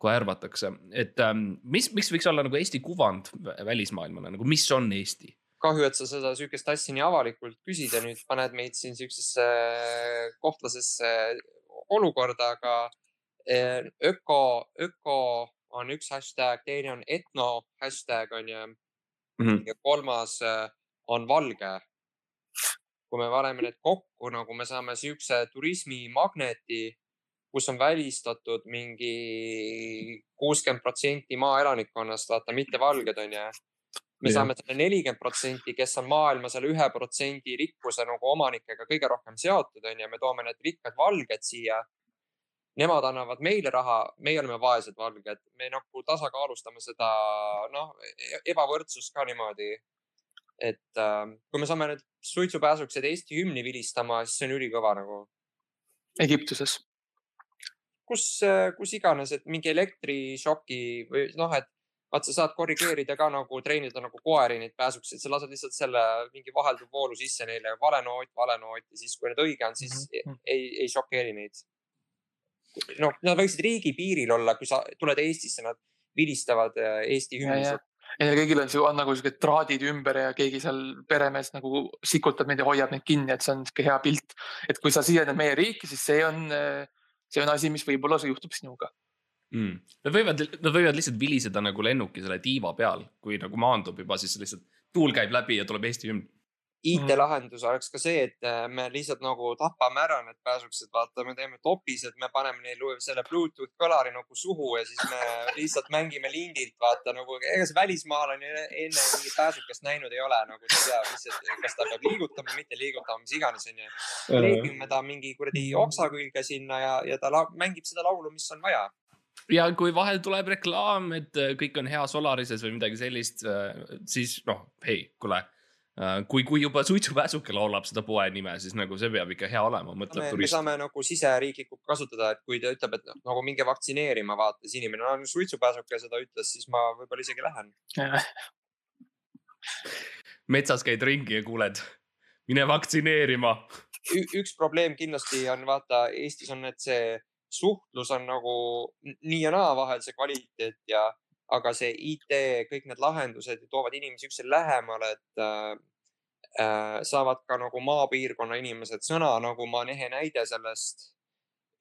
kui arvatakse, et um, mis, miks võiks olla nagu Eesti kuvand vä- välismaailmale nagu, mis on Eesti? kahju, et sa seda sihukest asja nii avalikult küsid ja nüüd paned meid siin sihukesesse kohtlasesse olukorda, aga eh, öko, öko on üks hashtag, teine on etno hashtag on ju Mhm. ja kolmas eh, on valge. kui me paneme need kokku, nagu me saame sihukese turismimagneti, kus on välistatud mingi kuuskümmend protsenti maaelanikkonnast, vaata, mitte valged on ju me Jah. saame selle nelikümmend protsenti, kes on maailma selle ühe protsendi rikkuse nagu omanikega kõige rohkem seotud, on ju, me toome need rikkad valged siia. Nemad annavad meile raha, meie oleme vaesed valged, me nagu tasakaalustame seda noh, ebavõrdsust ka niimoodi. et äh, kui me saame need suitsupääsukesed Eesti hümni vilistama, siis see on ülikõva nagu. Egiptuses. kus, kus iganes, et mingi elektrišoki või noh, et vaat sa saad korrigeerida ka nagu treenida nagu koeri neid pääsukeseid, sa lased lihtsalt selle mingi vahelduv voolu sisse neile, vale noot, vale noot ja siis, kui need õige on, siis Mhm. ei, ei šokeeri neid. noh, nad võiksid riigipiiril olla, kui sa tuled Eestisse, nad vilistavad äh, Eesti ja, hümni ja, kõigil on, on nagu siuksed traadid ümber ja keegi seal peremees nagu sikutab neid ja hoiab neid kinni, et see on sihuke hea pilt. et kui sa sisened meie riiki, siis see on, see on asi, mis võib-olla juhtub sinuga. mm.. Nad võivad, nad võivad lihtsalt viliseda nagu lennuki selle tiiva peal, kui nagu maandub juba, siis lihtsalt tuul käib läbi ja tuleb Eesti hümn. IT-lahendus oleks ka see, et äh, me lihtsalt nagu tapame ära need pääsukesed, vaata, me teeme topised, me paneme neile selle Bluetooth kõlari nagu suhu ja siis me lihtsalt mängime lindilt, vaata nagu, ega see välismaalane enne mingit pääsukest näinud ei ole, nagu ta teab lihtsalt, kas ta peab liigutama, mitte liigutama, mis iganes, onju. kleebime ta mingi kuradi oksa külge sinna ja, ja ta mängib seda laulu, mis on vaja. ja kui vahel tuleb reklaam, et äh, kõik on hea Solarises või midagi sellist, siis noh, hei, kuule. kui, kui juba suitsupääsuke laulab seda poe nime, siis nagu see peab ikka hea olema, me, mõtleb me turist. saame nagu siseriiklikult kasutada, et kui ta ütleb, et nagu minge vaktsineerima, vaata, siis inimene on suitsupääsuke seda ütles, siis ma võib-olla isegi lähen. metsas käid ringi ja kuuled, mine vaktsineerima. üks probleem kindlasti on vaata, Eestis on, et see suhtlus on nagu nii ja naa vahel see kvaliteet ja, aga see IT, kõik need lahendused toovad inimesi üksteisele lähemale, et äh, äh, saavad ka nagu maapiirkonna inimesed sõna, nagu ma olen ehe näide sellest.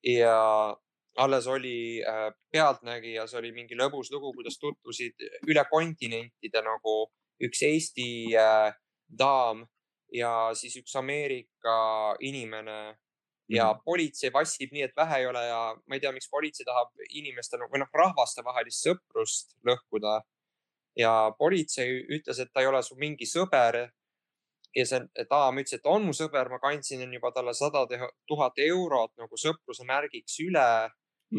ja alles oli äh, Pealtnägijas oli mingi lõbus lugu, kuidas tutvusid üle kontinentide nagu üks Eesti äh, daam ja siis üks Ameerika inimene ja Mhm. politsei vassib nii, et vähe ei ole ja ma ei tea, miks politsei tahab inimeste või noh, rahvastevahelist sõprust lõhkuda. ja politsei ütles, et ta ei ole su mingi sõber. ja see daam ütles, et on mu sõber, ma kandsin juba talle sada tuhat eurot nagu sõpruse märgiks üle,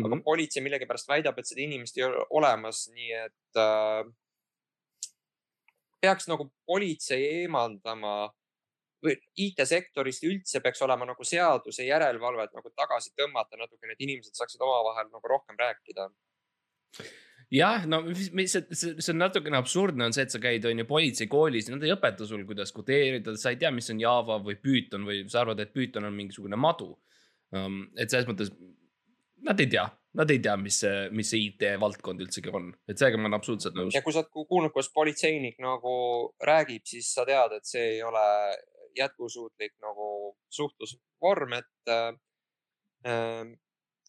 aga Mhm. politsei millegipärast väidab, et seda inimest ei ole olemas, nii et äh, peaks nagu politsei eemaldama või IT-sektorist üldse peaks olema nagu seaduse järelevalvet nagu tagasi tõmmata natukene, et inimesed saaksid omavahel nagu rohkem rääkida. jah, no mis, mis, see, see see on natukene absurdne on see, et sa käid, on ju, politseikoolis, nad ei õpeta sul, kuidas kodeerida, sa ei tea, mis on Java või Python või sa arvad, et Python on mingisugune madu um,. et selles mõttes nad ei tea, nad ei tea, mis see, mis see IT valdkond üldsegi on, et sellega ma olen absoluutselt nõus. ja kui sa oled kuulnud, kuidas politseinik nagu räägib, siis sa tead, et see ei ole jätkusuutlik nagu suhtlusvorm, et äh, äh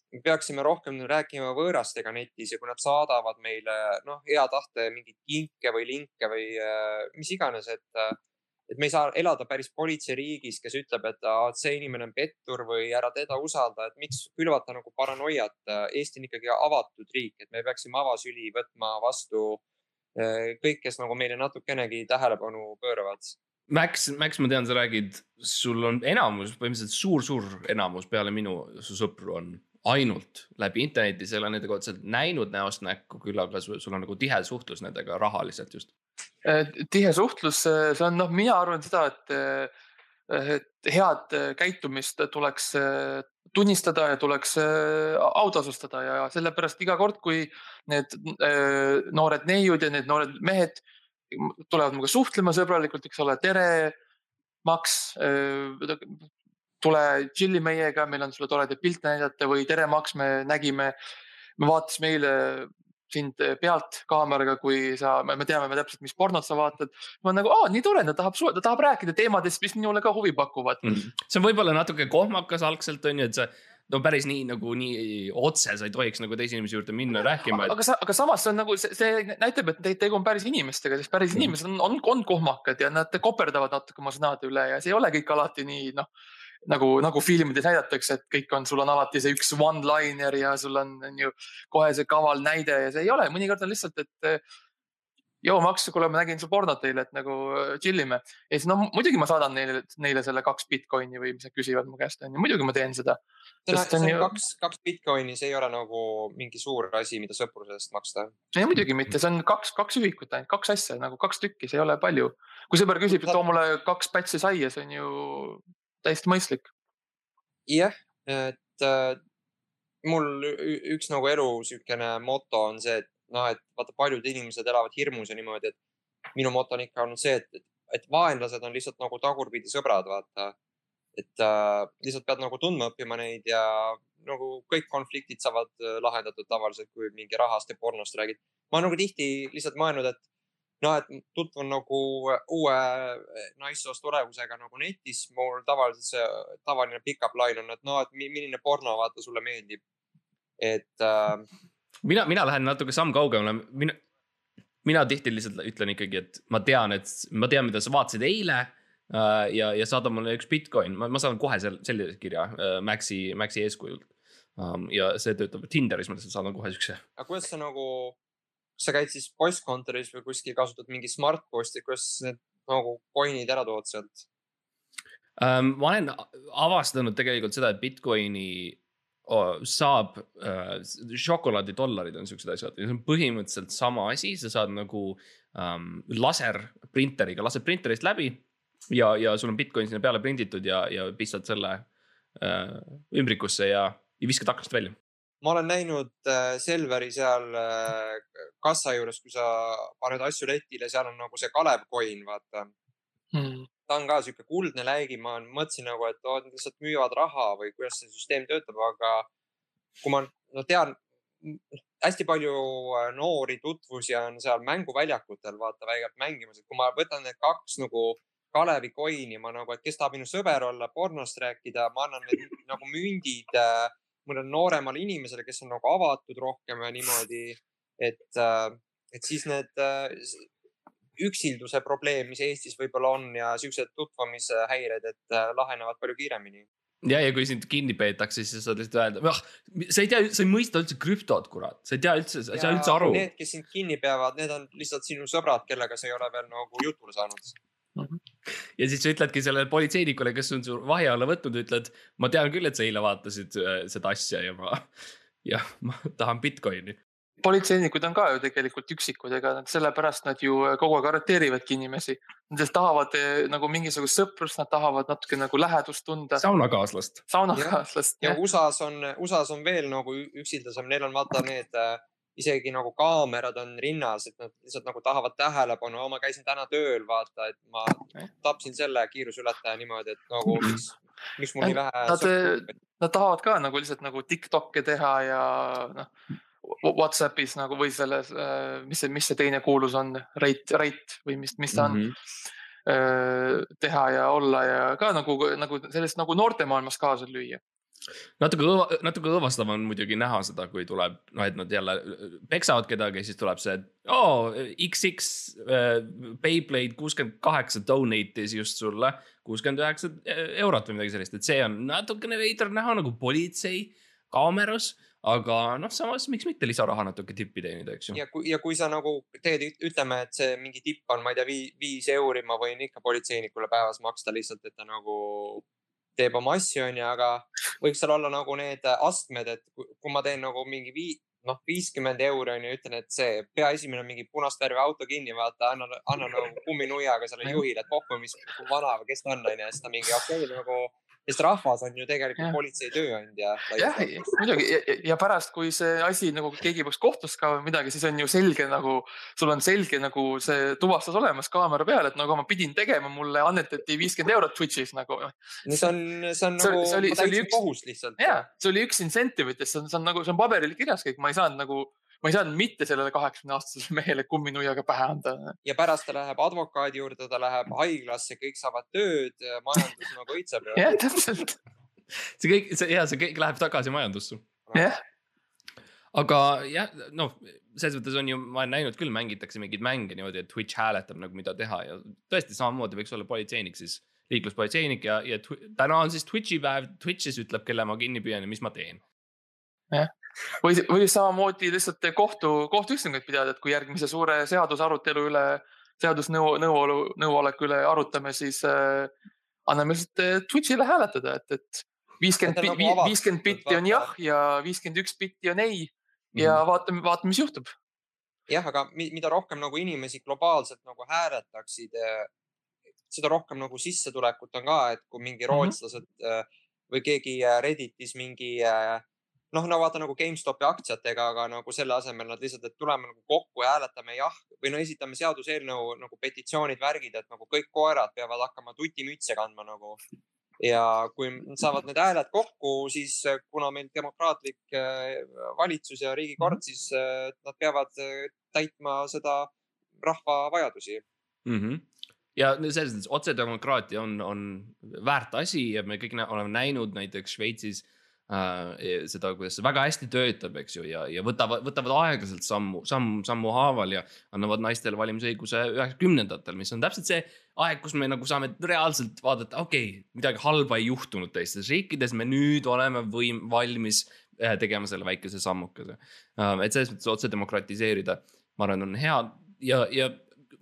me peaksime rohkem rääkima võõrastega netis ja kui nad saadavad meile noh, hea tahte mingeid kinke või linke või äh, mis iganes, et äh, et me ei saa elada päris politseiriigis, kes ütleb, et see inimene on pettur või ära teda usalda, et miks külvata nagu paranoiat. Eesti on ikkagi avatud riik, et me peaksime avasüli võtma vastu eh, kõik, kes nagu meile natukenegi tähelepanu pööravad. Max, Max, ma tean, sa räägid, sul on enamus, põhimõtteliselt suur-suur enamus peale minu su sõpru on ainult läbi interneti, sa ei ole nendega otseselt näinud näost näkku, küll aga sul on nagu tihe suhtlus nendega rahaliselt just. Äh, tihe suhtlus, äh, see on noh, mina arvan seda, et, äh, et head käitumist tuleks tunnistada ja tuleks autasustada ja sellepärast iga kord, kui need noored neiud ja need noored mehed tulevad minuga suhtlema sõbralikult, eks ole, tere, Max, tule chill'i meiega, meil on sulle toredaid pilte näidata või tere, Max, me nägime, me vaatasime eile sind pealt kaameraga, kui sa, me teame me täpselt, mis pornot sa vaatad. ma nagu, aa, nii tore, ta tahab, ta tahab rääkida teemadest, mis minule ka huvi pakuvad mm. -hmm. see on võib-olla natuke kohmakas algselt on ju, et sa no päris nii nagu nii otse sa ei tohiks nagu teise inimese juurde minna rääkima et.... aga, aga samas see on nagu see, see näitab, et tegu on päris inimestega, sest päris mm. inimesed on, on, on kohmakad ja nad koperdavad natuke oma sõnade üle ja see ei ole kõik alati nii noh nagu, nagu filmides näidatakse, et kõik on, sul on alati see üks one-liner ja sul on, on ju kohe see kaval näide ja see ei ole, mõnikord on lihtsalt, et joo, Max, kuule, ma nägin su pornot eile, et nagu chill ime. ja siis no muidugi ma saadan neile, neile selle kaks Bitcoini või mis nad küsivad mu käest, on ju, muidugi ma teen seda. ju... kaks, kaks Bitcoini, see ei ole nagu mingi suur asi, mida sõpruse eest maksta. ei muidugi mitte, see on kaks, kaks ühikut ainult, kaks asja nagu kaks tükki, see ei ole palju. kui sõber küsib, et too mulle kaks pätsi saia, see on ju täiesti mõistlik. jah, et äh, mul üks nagu elu niisugune moto on see, et noh, et vaata, paljud inimesed elavad hirmus ja niimoodi, et minu moto on ikka olnud see, et, et vaenlased on lihtsalt nagu tagurpidi sõbrad, vaata. et äh, lihtsalt pead nagu tundma õppima neid ja nagu kõik konfliktid saavad äh, lahendatud tavaliselt, kui mingi rahast ja pornost räägid. ma olen nagu tihti lihtsalt mõelnud, et noh, et tutvun nagu uue naissoost olevusega nagu netis, mul tavaliselt see tavaline pickup line on, et noh, et milline porno vaata sulle meeldib. et äh.... mina, mina lähen natuke samm kaugemale, mina, mina tihti lihtsalt ütlen ikkagi, et ma tean, et ma tean, mida sa vaatasid eile äh, ja, ja saada mulle üks Bitcoin, ma saan kohe sel, sellise kirja äh, Maxi, Maxi eeskujult um,. ja see töötab Tinderis, ma lihtsalt saadan kohe siukse. aga kuidas sa nagu sa käid siis postkontoris või kuskil kasutad mingi smart posti, kuidas need nagu coin'id ära tood sealt um,? ma olen avastanud tegelikult seda, et Bitcoini saab uh,, šokolaadidollarid on siuksed asjad ja see on põhimõtteliselt sama asi, sa saad nagu um, laserprinteriga, lased printerist läbi ja, ja sul on Bitcoin sinna peale prinditud ja, ja pistad selle uh, ümbrikusse ja, ja viskad aknast välja. Ma olen näinud äh, Selveri seal äh, kassa juures, kui sa paned asju letile, seal on nagu see Kalev coin, vaata. Hmm.. Ta on ka sihuke kuldne läigi, ma mõtlesin nagu, et oh, nad lihtsalt müüvad raha või kuidas see süsteem töötab, aga kui ma no tean, hästi palju äh, noori tutvusi on seal mänguväljakutel, vaata, väigelt mängimas, et kui ma võtan need kaks nagu Kalevi coin'i, ma nagu, et kes tahab minu sõber olla, pornost rääkida, ma annan need nagu mündid äh, mõnele nooremale inimesele, kes on nagu avatud rohkem ja niimoodi, et, äh, et siis need äh, üksilduse probleem, mis Eestis võib-olla on ja siuksed tutvamishäired, et äh, lahenevad palju kiiremini ja, ja kui sind kinni peetakse, siis sa saad lihtsalt öelda, ah, sa ei tea, sa ei mõista üldse krüptot, kurat, sa ei tea üldse, sa ei saa üldse aru. Need, kes sind kinni peavad, need on lihtsalt sinu sõbrad, kellega sa ei ole veel nagu jutule saanud ja siis sa ütledki sellele politseinikule, kes on su vahi alla võtnud, ütled, ma tean küll, et sa eile vaatasid äh, seda asja ja ma, jah, ma tahan Bitcoini. Politseinikud on ka ju tegelikult üksikud, ega nad sellepärast nad ju kogu aeg arreteerivadki inimesi. Nad tahavad äh, nagu mingisugust sõprust, nad tahavad natuke nagu lähedust tunda. saunakaaslast. saunakaaslast. ja USA-s on, USA-s on veel nagu üksildasem, neil on vaata need äh, isegi nagu kaamerad on rinnas, et nad lihtsalt nagu tahavad tähelepanu, ma käisin täna tööl, vaata, et ma tapsin selle kiiruseületaja niimoodi, et nagu miks, miks mul nii vähe. Nad, nad tahavad ka nagu lihtsalt nagu Tiktok'e teha ja noh. Whatsappis nagu või selles, äh, mis see, mis see teine kuulus on, Rate, Rate või mis, mis ta on mm. -hmm. teha ja olla ja ka nagu, nagu sellest nagu noortemaailmas kaasa lüüa natuke õva, natuke õõvastav on muidugi näha seda, kui tuleb, noh, et nad jälle peksavad kedagi, siis tuleb see, et oo oh,, XX äh, Beyblade kuuskümmend kaheksa donate'is just sulle kuuskümmend üheksa eurot või midagi sellist, et see on natukene veider näha nagu politsei kaameras aga noh, samas miks mitte lisaraha natuke tippi teenida, eks ju. ja kui, ja kui sa nagu teed, ütleme, et see mingi tipp on, ma ei tea, viis euri, ma võin ikka politseinikule päevas maksta lihtsalt, et ta nagu teeb oma asju, onju, aga võiks seal olla nagu need astmed, et kui ma teen nagu mingi vii, noh, viiskümmend euri onju, ütlen, et see pea esimene on mingi punast värvi auto kinni, vaata, anna, anna nagu kumminuiaga sellele juhile, et pohhu, mis vana või kes ta on, onju, ja siis ta mingi okei okay, nagu sest rahvas on ju tegelikult ja. politsei tööandja. jah, muidugi ja, ja pärast, kui see asi nagu keegi peaks kohtusse ka või midagi, siis on ju selge nagu, sul on selge nagu see tuvastus olemas kaamera peal, et nagu ma pidin tegema, mulle annetati viiskümmend eurot Twitch'is nagu. see on, see on nagu, ma täitsin kohust lihtsalt. ja, see oli üks incentive itest, see on, see on nagu, see on paberil kirjas kõik, ma ei saanud nagu ma ei saanud mitte sellele kaheksakümne aastasele mehele kumminuiaga pähe anda. ja pärast ta läheb advokaadi juurde, ta läheb haiglasse, kõik saavad tööd, majandus nagu õitseb. jah, täpselt. see kõik, see ja see kõik läheb tagasi majandusse. jah. aga jah, noh, selles mõttes on ju, ma olen näinud küll, mängitakse mingeid mänge niimoodi, et Twitch hääletab nagu, mida teha ja tõesti samamoodi võiks olla politseinik siis liikluspolitseinik ja, ja täna on siis Twitch'i päev, Twitch'is ütleb, kelle ma kinni püüan ja mis ma teen. jah või, või samamoodi lihtsalt kohtu, kohtuistungeid pidada, et kui järgmise suure seadusarutelu üle, seadusnõu, nõuolu, nõuoleku üle arutame, siis äh, anname lihtsalt äh, Twitch'ile hääletada, et, et viiskümmend, nagu viiskümmend bitti on jah ja viiskümmend üks bitti on ei ja mm -hmm. vaatame, vaatame, mis juhtub. jah, aga mida rohkem nagu inimesi globaalselt nagu hääletaksid, äh, seda rohkem nagu sissetulekut on ka, et kui mingi mhm. rootslased mm -hmm. või keegi Redditis mingi äh, noh, no vaata nagu GameStopi aktsiatega, aga nagu selle asemel nad lihtsalt, et tuleme nagu kokku ja hääletame jah või no esitame seaduseelnõu nagu petitsioonid, värgid, et nagu kõik koerad peavad hakkama tutimütse kandma nagu. ja kui saavad need hääled kokku, siis kuna meil demokraatlik äh, valitsus ja riigikord, siis äh, nad peavad täitma seda rahva vajadusi mm. -hmm ja selles mõttes otsedemokraatia on, on väärt asi ja me kõik oleme näinud näiteks Šveitsis äh, seda, kuidas see väga hästi töötab, eks ju, ja, ja võtavad, võtavad aeglaselt sammu, samm, sammu haaval ja annavad naistele valimisõiguse üheksakümnendatel, mis on täpselt see aeg, kus me nagu saame reaalselt vaadata, okei okay,, midagi halba ei juhtunud teistes riikides, me nüüd oleme võim-, valmis äh, tegema selle väikese sammukese äh,. et selles mõttes otse demokratiseerida, ma arvan, on hea ja, ja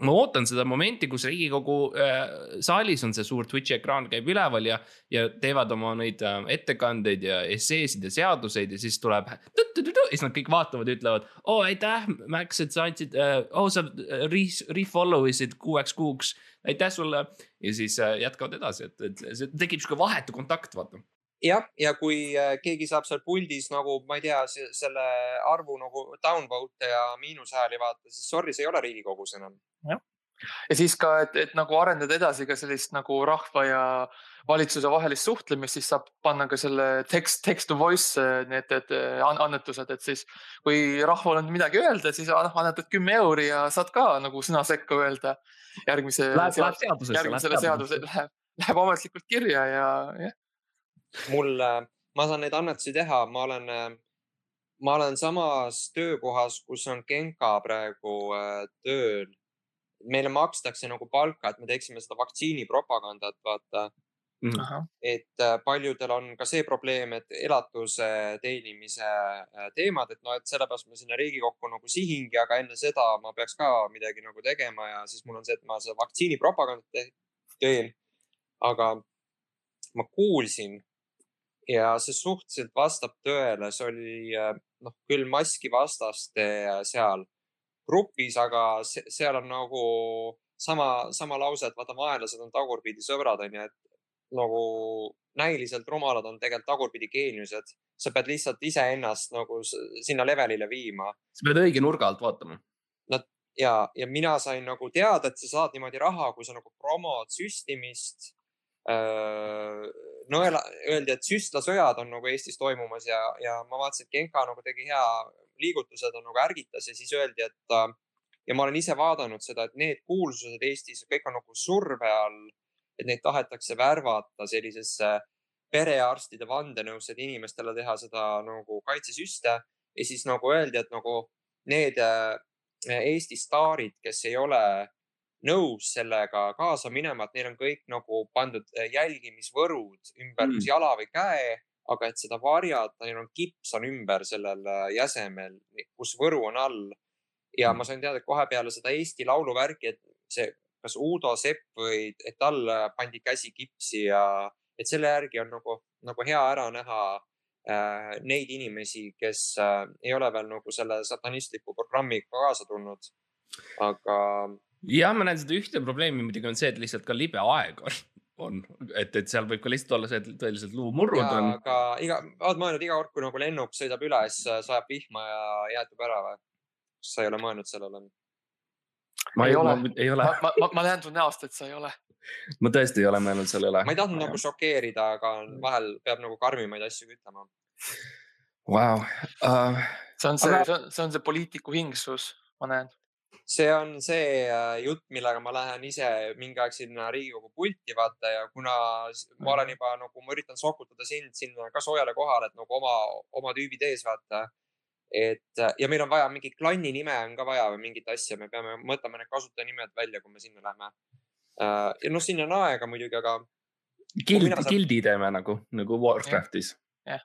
ma ootan seda momenti, kus riigikogu äh, saalis on see suur Twitch'i ekraan käib üleval ja, ja teevad oma neid äh, ettekandeid ja esseesid ja seaduseid ja siis tuleb. ja siis nad kõik vaatavad ja ütlevad, oo aitäh, Max, et sa andsid äh,, oo sa äh, re-follow isid kuueks kuuks, aitäh sulle. ja siis äh, jätkavad edasi, et, et see tekib sihuke vahetu kontakt, vaata jah, ja kui äh, keegi saab seal puldis nagu, ma ei tea, selle arvu nagu downvote ja miinushääli vaata, siis sorry, see ei ole Riigikogus enam. Ja siis ka, et, et nagu arendada edasi ka sellist nagu rahva ja valitsuse vahelist suhtlemist, siis saab panna ka selle text, text to voice need, need annetused, et siis kui rahval on midagi öelda, siis noh, annetad kümme euri ja saad ka nagu sõna sekka öelda järgmise. Läheb seadusesse. järgmisele seadusele läheb, läheb ametlikult kirja ja jah mul, ma saan neid annetusi teha, ma olen, ma olen samas töökohas, kus on Genka praegu äh, tööl. Meile makstakse nagu palka, et me teeksime seda vaktsiinipropagandat, vaata mm. -hmm. et äh, paljudel on ka see probleem, et elatuse teenimise äh, teemad, et noh, et sellepärast ma sinna Riigikokku nagu sihingi, aga enne seda ma peaks ka midagi nagu tegema ja siis mul on see, et ma seda vaktsiinipropagandat teen. aga ma kuulsin ja see suhteliselt vastab tõele, see oli äh, noh, küll maski vastaste seal grupis, aga seal on nagu sama, sama lause, et vaata, vaenlased on tagurpidi sõbrad, onju, et nagu näiliselt rumalad on tegelikult tagurpidi geeniused. sa pead lihtsalt iseennast nagu sinna levelile viima. sa pead õige nurga alt vaatama. Nad ja, ja mina sain nagu teada, et sa saad niimoodi raha, kui sa nagu promod süstimist nõela, öeldi, et süstlasõjad on nagu Eestis toimumas ja, ja ma vaatasin, et Genka nagu tegi hea liigutuse, ta nagu ärgitas ja siis öeldi, et äh, ja ma olen ise vaadanud seda, et need kuulsused Eestis kõik on nagu surve all, et neid tahetakse värvata sellisesse perearstide vandenõusse, et inimestele teha seda nagu kaitsesüste ja siis nagu öeldi, et nagu need äh, Eesti staarid, kes ei ole nõus sellega kaasa minema, et neil on kõik nagu pandud äh, jälgimisvõrud ümber mm. jala või käe, aga et seda varjata, neil on kips on ümber sellel äh, jäsemel, kus võru on all. ja Mm. ma sain teada, et kohe peale seda Eesti Laulu värki, et see, kas Uudo Sepp või, et tal äh, pandi käsi kipsi ja et selle järgi on nagu, nagu hea ära näha äh, neid inimesi, kes äh, ei ole veel nagu selle satanistliku programmiga kaasa tulnud. aga jah, ma näen seda ühte probleemi muidugi on see, et lihtsalt ka libe aeg on, on, et, et seal võib ka lihtsalt olla see, et tõeliselt luumurrud ja, on. aga iga, oled mõelnud iga kord, kui nagu lennuk sõidab üle, siis äh, sajab vihma ja jäätub ära või? sa ei ole mõelnud sellele? ma Ei ei ole. ei ole ma, ma, ma, näen su näost, et sa ei ole. ma tõesti ei ole mõelnud selle üle ma ei tahtnud nagu šokeerida, aga vahel peab nagu karmimaid asju ütlema. wow.. Uh, see on see Aga- see on see poliitiku hingsus, ma näen. See on see äh, jutt, millega ma lähen ise mingi aeg sinna Riigikogu pulti vaata ja kuna ma olen juba nagu, ma üritan sokutada sind sinna ka soojale kohale, et nagu oma, oma tüübid ees vaata. et äh, ja meil on vaja mingi klanni nime on ka vaja või mingit asja, me peame mõtlema need kasutajanimed välja, kui me sinna lähme. ja noh, sinna on aega muidugi, aga Guild mina, saan- guildi teeme nagu, nagu Warcraftis. ja,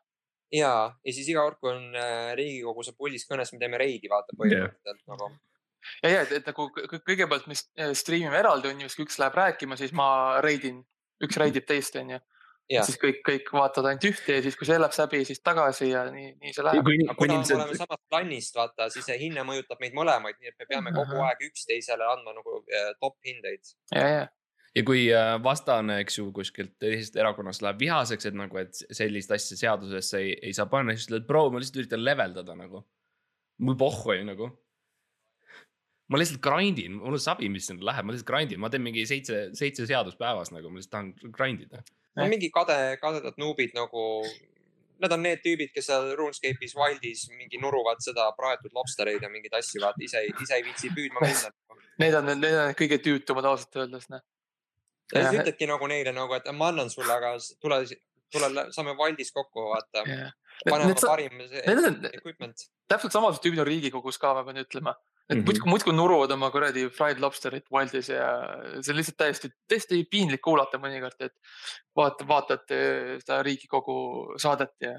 ja siis iga kord, kui on äh, Riigikogu see puldis kõnes, me teeme reidi vaata põhimõtteliselt yeah. nagu. ja, ja, et, et nagu kõ- kõ- kõigepealt me stream ime eraldi onju, siis kui üks läheb rääkima, siis ma reidin, üks reidib teist onju. Siis kõik, kõik vaatavad ainult ühte ja siis, kui see läheb läbi, siis tagasi ja nii, nii see läheb. kuna me oleme inimesed, samast klannist, vaata, siis see hinne mõjutab meid mõlemaid, nii et me peame kogu Ahah. aeg üksteisele andma nagu äh, top hindeid. ja, ja, ja kui äh, vastane, eks ju, kuskilt teisest erakonnast läheb vihaseks, et nagu, et sellist asja seadusesse ei, ei saa panna, siis ütled, bro, ma lihtsalt üritan leveldada nagu. mul pohhu ju nagu. Ma lihtsalt grind in, mul on sabi, mis sinna läheb, ma lihtsalt grind in, ma teen mingi seitse, seitse seadust päevas nagu, ma lihtsalt tahan grind ida. no mingi kade, kadedad nuubid nagu, need on need tüübid, kes seal RuneScape'is Wildis mingi nuruvad seda praetud lobstereid ja mingeid asju, vaata ise, ise ei viitsi püüdma minna. need on, need on kõige tüütumad ausalt öeldes, noh. ja siis ütledki nagu neile nagu, et ma annan sulle, aga tule, tule, saame Wildis kokku, vaata. paneme Need sa- parim equipment. täpselt samasugused tüübid on Riigikogus ka, ma pean ütlema. Et Mhm. muudkui, muudkui nuruvad oma kuradi fried lobsterit Wildis ja see on lihtsalt täiesti, täiesti piinlik kuulata mõnikord, et vaata, vaatad eh, seda Riigikogu saadet ja,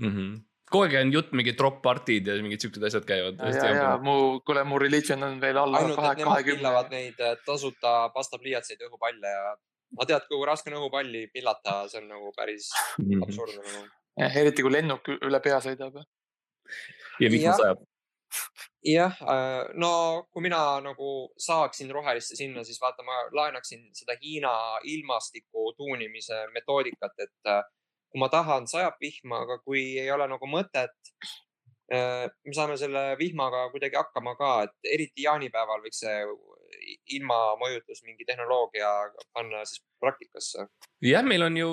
mm. -hmm. kogu aeg on jutt mingi drop party'd ja mingid siuksed asjad käivad. ja, ja mu, kuule, mu religion on veel alla ainult, kahe, et nemad pillavad kahekümne. neid äh, tasuta pastapliiatseid õhupalle ja ma tead, kui raske on õhupalli pillata, see on nagu päris absurdne nagu. eriti kui lennuk üle pea sõidab. ja vihma sajab. jah, no kui mina nagu saaksin rohelisse sinna, siis vaata, ma laenaksin seda Hiina ilmastiku tuunimise metoodikat, et äh, kui ma tahan, sajab vihma, aga kui ei ole nagu mõtet, me saame selle vihmaga kuidagi hakkama ka, et eriti jaanipäeval võiks see ilmamõjutus mingi tehnoloogia panna siis praktikasse. jah, meil on ju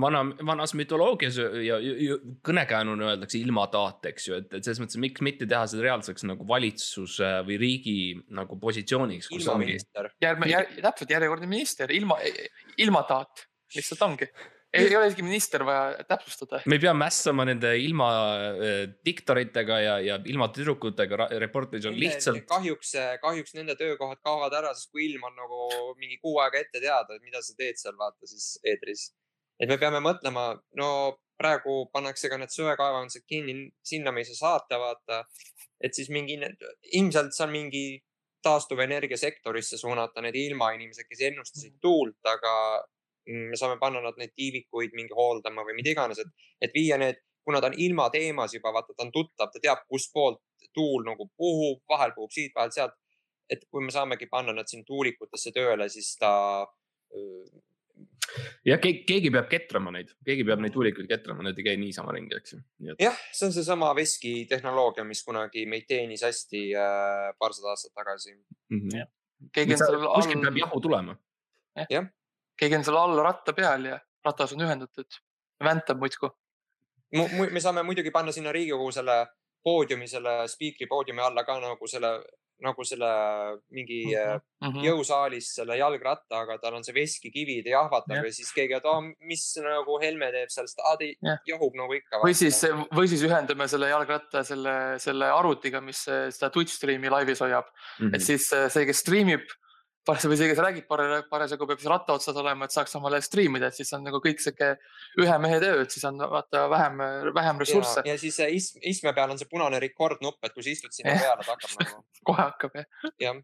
vana, vanas mütoloogias ja, ja, ja kõnekäänuna öeldakse ilmataat, eks ju, et, et selles mõttes, miks mitte teha seda reaalseks nagu valitsuse või riigi nagu positsiooniks, ilmaminister. järgmine, jär, täpselt järjekordne minister, ilma, ilmataat, lihtsalt ongi. Ei ei ole isegi minister vaja täpsustada. me ei pea mässama nende ilma äh, diktoritega ja, ja ilma tüdrukutega, reporterid on lihtsalt. kahjuks, kahjuks nende töökohad kaovad ära, sest kui ilm on nagu mingi kuu aega ette teada, et mida sa teed seal vaata siis eetris. et me peame mõtlema, no praegu pannakse ka need söekaevandused kinni, sinna me ei saa saata, vaata. et siis mingi, ilmselt on mingi taastuvenergiasektorisse suunata need ilmainimesed, kes ennustasid tuult, aga me saame panna nad neid tiivikuid mingi hooldama või mida iganes, et, et viia need, kuna ta on ilmateemas juba, vaata, ta on tuttav, ta teab, kustpoolt tuul nagu puhub, vahel puhub siit, vahel sealt. et kui me saamegi panna nad siin tuulikutesse tööle, siis ta öö, ja keegi, peab ketrama neid, keegi peab neid tuulikuid ketrama, need ei käi niisama ringi, eks ju. jah, see on seesama veski tehnoloogia, mis kunagi meid teenis hästi äh, paarsada aastat tagasi. mm -hmm. keegi on seal kuskilt peab all, jahu tulema. Keegi on seal all ratta peal ja ratas on ühendatud, väntab muudkui. me saame muidugi panna sinna Riigikogu selle poodiumi, selle spiikri poodiumi alla ka nagu selle, nagu selle mingi Mhm. mm -hmm. jõusaalis selle jalgratta, aga tal on see veskikivi, ta jahvatab Jah. ja siis keegi, et oh, mis nagu Helme teeb seal, ta Jah. jahub nagu ikka. või siis, või siis ühendame selle jalgratta selle, selle arvutiga, mis eh, seda Twitch stream'i laivis hoiab, Mhm. et siis eh, see, kes striimib parasjagu või see, kes räägib parasjagu peab siis ratta otsas olema, et saaks omale striimida, et siis on nagu kõik sihuke ühe mehe töö, et siis on vaata vähem, vähem ressursse, ja siis see istme, peal on see punane record nupp, et kui sa istud sinna peale, ta hakkab nagu, kohe hakkab jah. jah.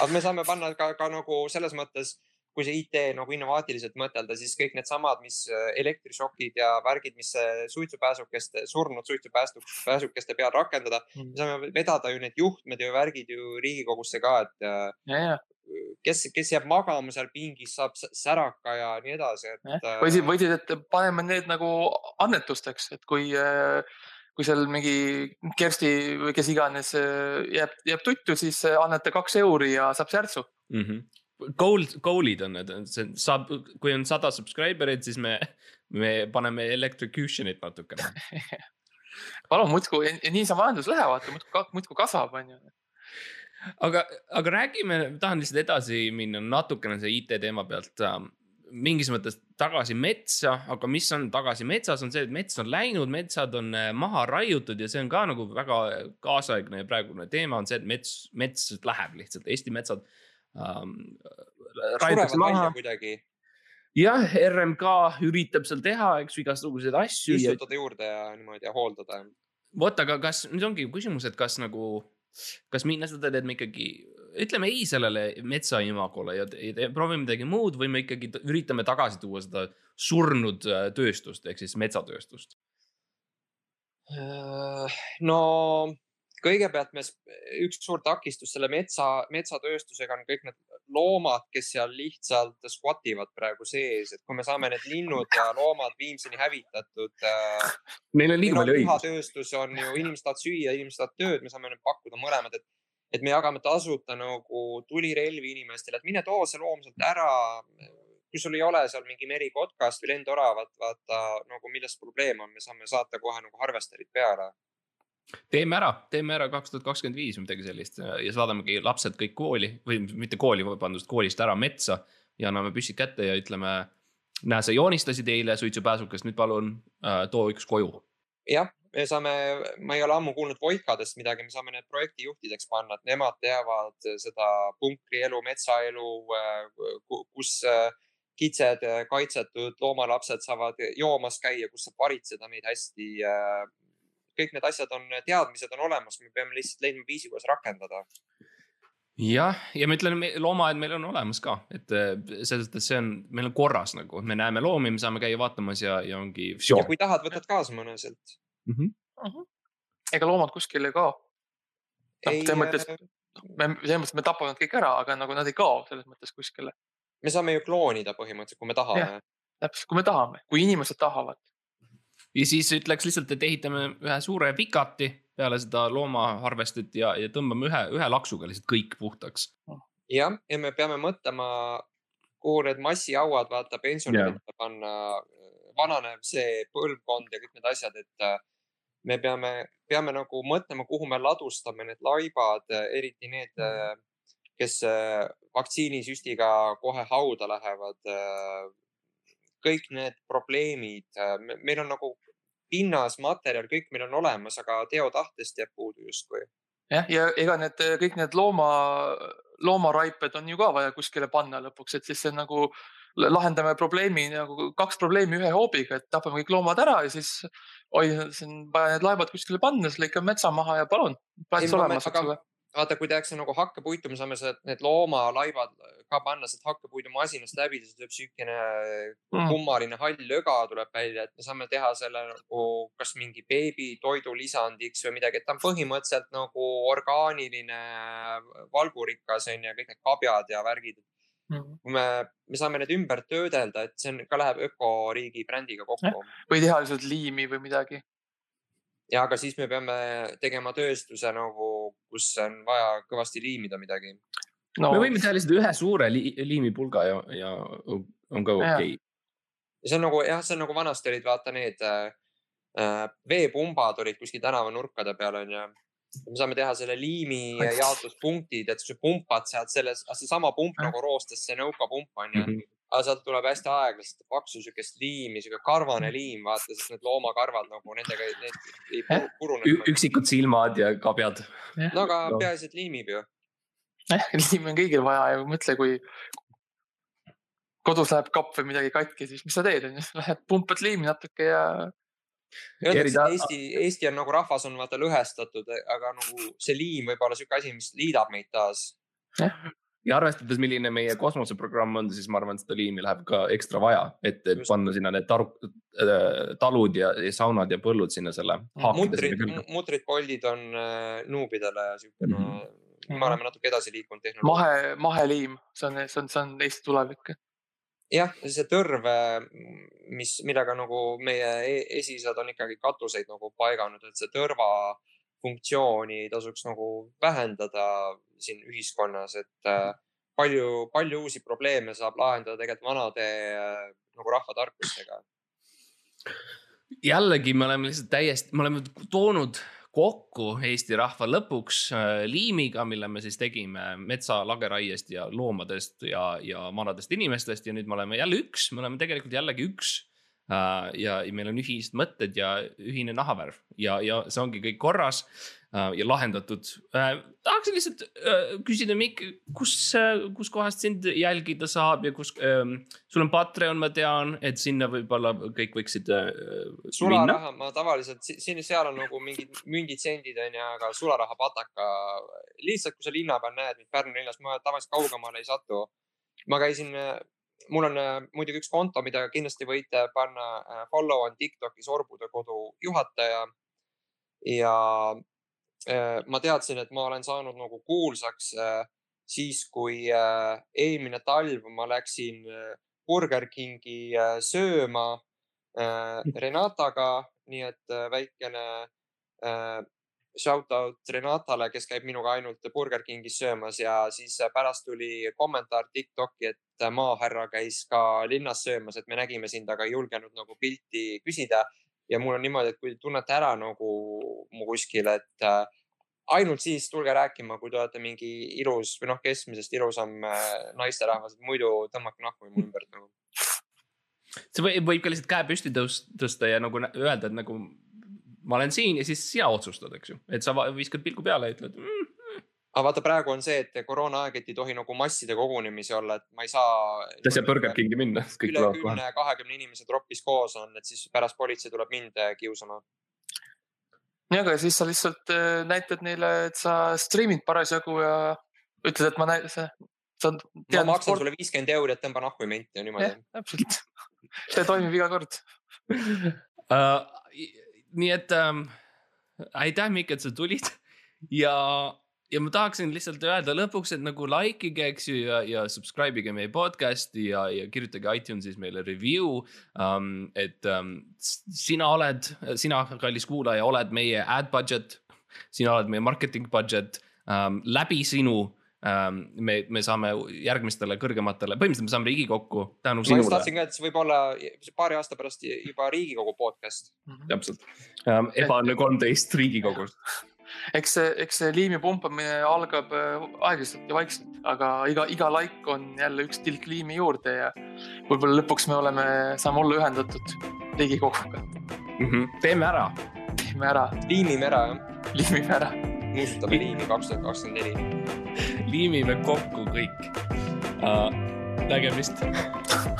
aga me saame panna ka, ka nagu selles mõttes, kui see IT nagu innovaatiliselt mõtelda, siis kõik needsamad, mis äh, elektrišokid ja värgid, mis äh, suitsupääsukeste, surnud suitsupääsukeste peal rakendada, Mm. me saame vedada ju need juhtmed ja värgid ju Riigikogusse ka, et äh, ja, ja, kes, kes jääb magama seal pingis, saab säraka ja nii edasi, et. äh, või siis, või siis, et paneme need nagu annetusteks, et kui, kui seal mingi Kersti või kes iganes jääb, jääb tuttu, siis anneta kaks euri ja saab särtsu. Mhm. Goal, goal'id on need, see saab, kui on sada subscriber'it, siis me, me paneme electrocution'it natukene. palun muudkui, nii see majandus läheb, vaata muudkui, muudkui kasvab, onju. aga, aga räägime, tahan lihtsalt edasi minna natukene see IT teema pealt ähm, mingis mõttes tagasi metsa, aga mis on tagasi metsas, on see, et mets on läinud, metsad on äh, maha raiutud ja see on ka nagu väga kaasaegne ja praegune teema on see, et mets, mets läheb lihtsalt, Eesti metsad ähm,. surevad välja kuidagi, jah, RMK üritab seal teha, eks ju, igasuguseid asju ja istutada juurde ja niimoodi ja hooldada. vot, aga kas nüüd ongi küsimus, et kas nagu, kas minna seda teed me ikkagi ütleme ei sellele metsa imagole ja, ja proovime midagi muud või me ikkagi üritame tagasi tuua seda surnud äh, tööstust ehk siis metsatööstust. Äh, no kõigepealt me, üks suur takistus selle metsa, metsatööstusega on kõik need loomad, kes seal lihtsalt squat ivad praegu sees, et kui me saame need linnud ja loomad viimseni hävitatud äh,. Neil on liiga palju õigusi. lihatööstus on ju, inimesed tahavad süüa, inimesed tahavad tööd, me saame nüüd pakkuda mõlemad, et, et me jagame tasuta nagu tulirelvi inimestele, et mine too see loom sealt ära. kui sul ei ole seal mingi merikotkast või lendoravat, vaata nagu milles probleem on, me saame saata kohe nagu harvesterid peale. Teeme ära, teeme ära kaks tuhat kakskümmend viis või midagi sellist ja ja saadamegi lapsed kõik kooli või mitte kooli, vabandust, koolist ära metsa ja anname püssid kätte ja ütleme. näe, sa joonistasid eile suitsupääsukest, nüüd palun äh, too üks koju jah, me saame, ma ei ole ammu kuulnud Voikadest midagi, me saame need projektijuhtideks panna, et nemad teavad seda punkrielu, metsaelu, kus äh, kitsed, kaitsetud loomalapsed saavad joomas käia, kus saab varitseda neid hästi. Kõik need asjad on, teadmised on olemas, me peame lihtsalt leidma viisi, kuidas rakendada. jah, ja ma ütlen, loomaaed meil on olemas ka, et äh, selles mõttes see on, meil on korras nagu, me näeme loomi, me saame käia vaatamas ja, ja ongi. ja kui tahad, võtad kaasa mõne sealt. ega loomad kuskile ei kao. noh, selles mõttes, me, selles mõttes me tapame nad kõik ära, aga nagu nad ei kao selles mõttes kuskile. me saame ju kloonida põhimõtteliselt, kui me tahame täpselt, kui me tahame, kui inimesed tahavad. Ja siis ütleks lihtsalt, et ehitame ühe suure pikati peale seda loomaharvestit ja, ja tõmbame ühe, ühe laksuga lihtsalt kõik puhtaks. jah, ja me peame mõtlema, kuhu need massihauad, vaata pensionäridele panna, vananev see põlvkond ja kõik need asjad, et äh, me peame, peame nagu mõtlema, kuhu me ladustame need laibad, eriti need, kes äh, vaktsiinisüstiga kohe hauda lähevad. kõik need probleemid, meil on nagu pinnas, materjal, kõik meil on olemas, aga teotahtest jääb puudu justkui. jah, ja ega need kõik need looma, loomaraiped on ju ka vaja kuskile panna lõpuks, et siis see nagu lahendame probleemi nagu kaks probleemi ühe hoobiga, et tapame kõik loomad ära ja siis oi, see on vaja need laevad kuskile panna, siis lõikame metsa maha ja palun, plats olemas, eks ole. vaata, kui tehakse nagu hakkepuitu, me saame see, need loomalaibad ka panna sealt hakkepuidumasinast läbi, siis tuleb siukene Mm. kummaline hall löga tuleb välja, et me saame teha selle nagu kas mingi beebi toidulisandiks või midagi, et ta on põhimõtteliselt nagu orgaaniline valgurikas on ju, kõik need kabjad ja värgid. Mm. kui me, me saame need ümber töödelda, et see on ka läheb ökoriigi brändiga kokku. või teha lihtsalt liimi või midagi. ja aga siis me peame tegema tööstuse nagu, kus on vaja kõvasti liimida midagi no me võime teha lihtsalt ühe suure li liimipulga ja, ja on ka okei okay.. ja see on nagu jah, see on nagu vanasti olid vaata need äh, äh veepumbad olid kuskil tänavanurkade peal onju. me saame teha selle liimi jaotuspunktid, et sa pumpad sealt selles, seesama pump nagu roostes, see nõukapump onju mm. -hmm aga sealt tuleb hästi aeglaselt paksu siukest liimi, siuke karvane liim, vaata, sest need loomakarvad nagu nendega, need ei purune. üksikud silmad ja kabjad. no aga peaasi, et liimib ju. jah, liimi on kõigil vaja ja mõtle, kui kodus läheb kapp või midagi katki, siis mis sa teed, onju, lähed pumpad liimi natuke ja. Öeldakse, et Eesti, Eesti on nagu rahvas on vaata lõhestatud, aga nagu see liim võib olla siuke asi, mis liidab meid taas. Ja arvestades, milline meie kosmoseprogramm on, siis ma arvan, et seda liimi läheb ka ekstra vaja, et, et Just. panna sinna need taru, äh, talud ja, ja saunad ja põllud sinna selle. mutrid, mutrid, poldid on äh, nuubidele siukene mm. -hmm me oleme natuke edasi liikunud tehnoloogias. mahe, maheliim, see on, see on, see on Eesti tulevik jah, see tõrv, mis, millega nagu meie e-, esiisad on ikkagi katuseid nagu paiganud, et see tõrva funktsiooni tasuks nagu vähendada siin ühiskonnas, et äh, palju, palju uusi probleeme saab lahendada tegelikult vanade äh, nagu rahvatarkustega. jällegi me oleme lihtsalt täiesti, me oleme toonud kokku Eesti rahva lõpuks äh, liimiga, mille me siis tegime metsa lageraiest ja loomadest ja, ja vanadest inimestest ja nüüd me oleme jälle üks, me oleme tegelikult jällegi üks. Äh, ja, ja meil on ühised mõtted ja ühine nahavärv ja, ja see ongi kõik korras Äh, ja lahendatud. Äh, tahaksin lihtsalt küsida, Mikk, kus, kuskohast sind jälgida saab ja kus ähm,, sul on Patreon, ma tean, et sinna võib-olla kõik võiksid äh,. sularaha, ma tavaliselt siin, seal on nagu mingid mündid, sendid on ju, aga sularaha pataka. lihtsalt, kui sa linna peal näed mind Pärnu linnas, ma tavaliselt kaugemale ei satu. ma käisin mul on muidugi üks konto, mida kindlasti võite panna follow on Tiktokis Orbude Kodu juhataja. ja Äh, ma teadsin, et ma olen saanud nagu kuulsaks äh, siis, kui äh, eelmine talv ma läksin Burger Kingi sööma Renataga, nii et väikene shout out Renatale, kes käib minuga ainult Burger Kingis söömas. Ja siis pärast tuli kommentaar Tiktoki, et maahärra käis ka linnas söömas, et me nägime sind, aga ei julgenud nagu pilti küsida. ja mul on niimoodi, et kui tunnete ära nagu mu kuskil, et äh, ainult siis tulge rääkima, kui te olete mingi ilus või noh, keskmisest ilusam äh, naisterahvas, muidu tõmmake nahku mu ümbert nagu. see võib, võib ka lihtsalt käe püsti tõsta ja nagu öelda, et nagu ma olen siin ja siis sina otsustad, eks ju, et sa viskad pilgu peale ja ütled mm, aga vaata, praegu on see, et koroonaaeg, et ei tohi nagu masside kogunemisi olla, et ma ei saa. sa ei saa Burger Kingi minna. üle kümne, kahekümne inimese tropis koos on, et siis pärast politsei tuleb mind äh, kiusama nii, aga siis sa lihtsalt äh, näitad neile, et sa stream'id parasjagu ja ütled, et ma näen, see. ma maksan sport... sulle viiskümmend euri, et tõmba nahku menti ja niimoodi. täpselt, see toimib iga kord uh,. nii et um, aitäh, Mikk, et sa tulid ja ja ma tahaksin lihtsalt öelda lõpuks, et nagu like ige, eks ju, ja, ja subscribe ige meie podcast'i ja, ja kirjutage iTunesis meile review um,. et um, sina oled, sina, kallis kuulaja, oled meie ad budget. sina oled meie marketing budget um,, läbi sinu um, me, me saame järgmistele kõrgematele, põhimõtteliselt me saame Riigikokku tänu sinule. ma just tahtsin ka, et see võib olla paari aasta pärast juba Riigikogu podcast mm. -hmm. täpselt um,, ebaõnne kolmteist Riigikogust eks see, eks see liimi pumpamine algab äh, aeglaselt ja vaikselt, aga iga, iga laik on jälle üks tilk liimi juurde ja võib-olla lõpuks me oleme, saame olla ühendatud Riigikoguga mm. -hmm. teeme ära. teeme ära. liimime ära, jah. liimime ära. nuusutame liimi kaks tuhat kakskümmend neli. liimime kokku kõik uh,. nägemist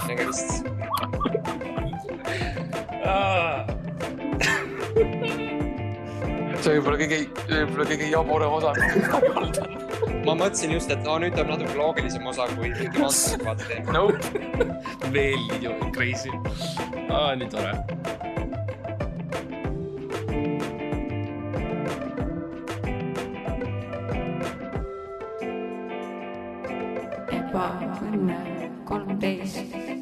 nägemist see võib-olla kõige, võib-olla kõige jaburam osa, ma mõtlesin just, et no nüüd tuleb natuke loogilisem osa, kui mingi vastuseid teeme. Nope. veel nii crazy ah,, nii tore. ebaõnne kolmteist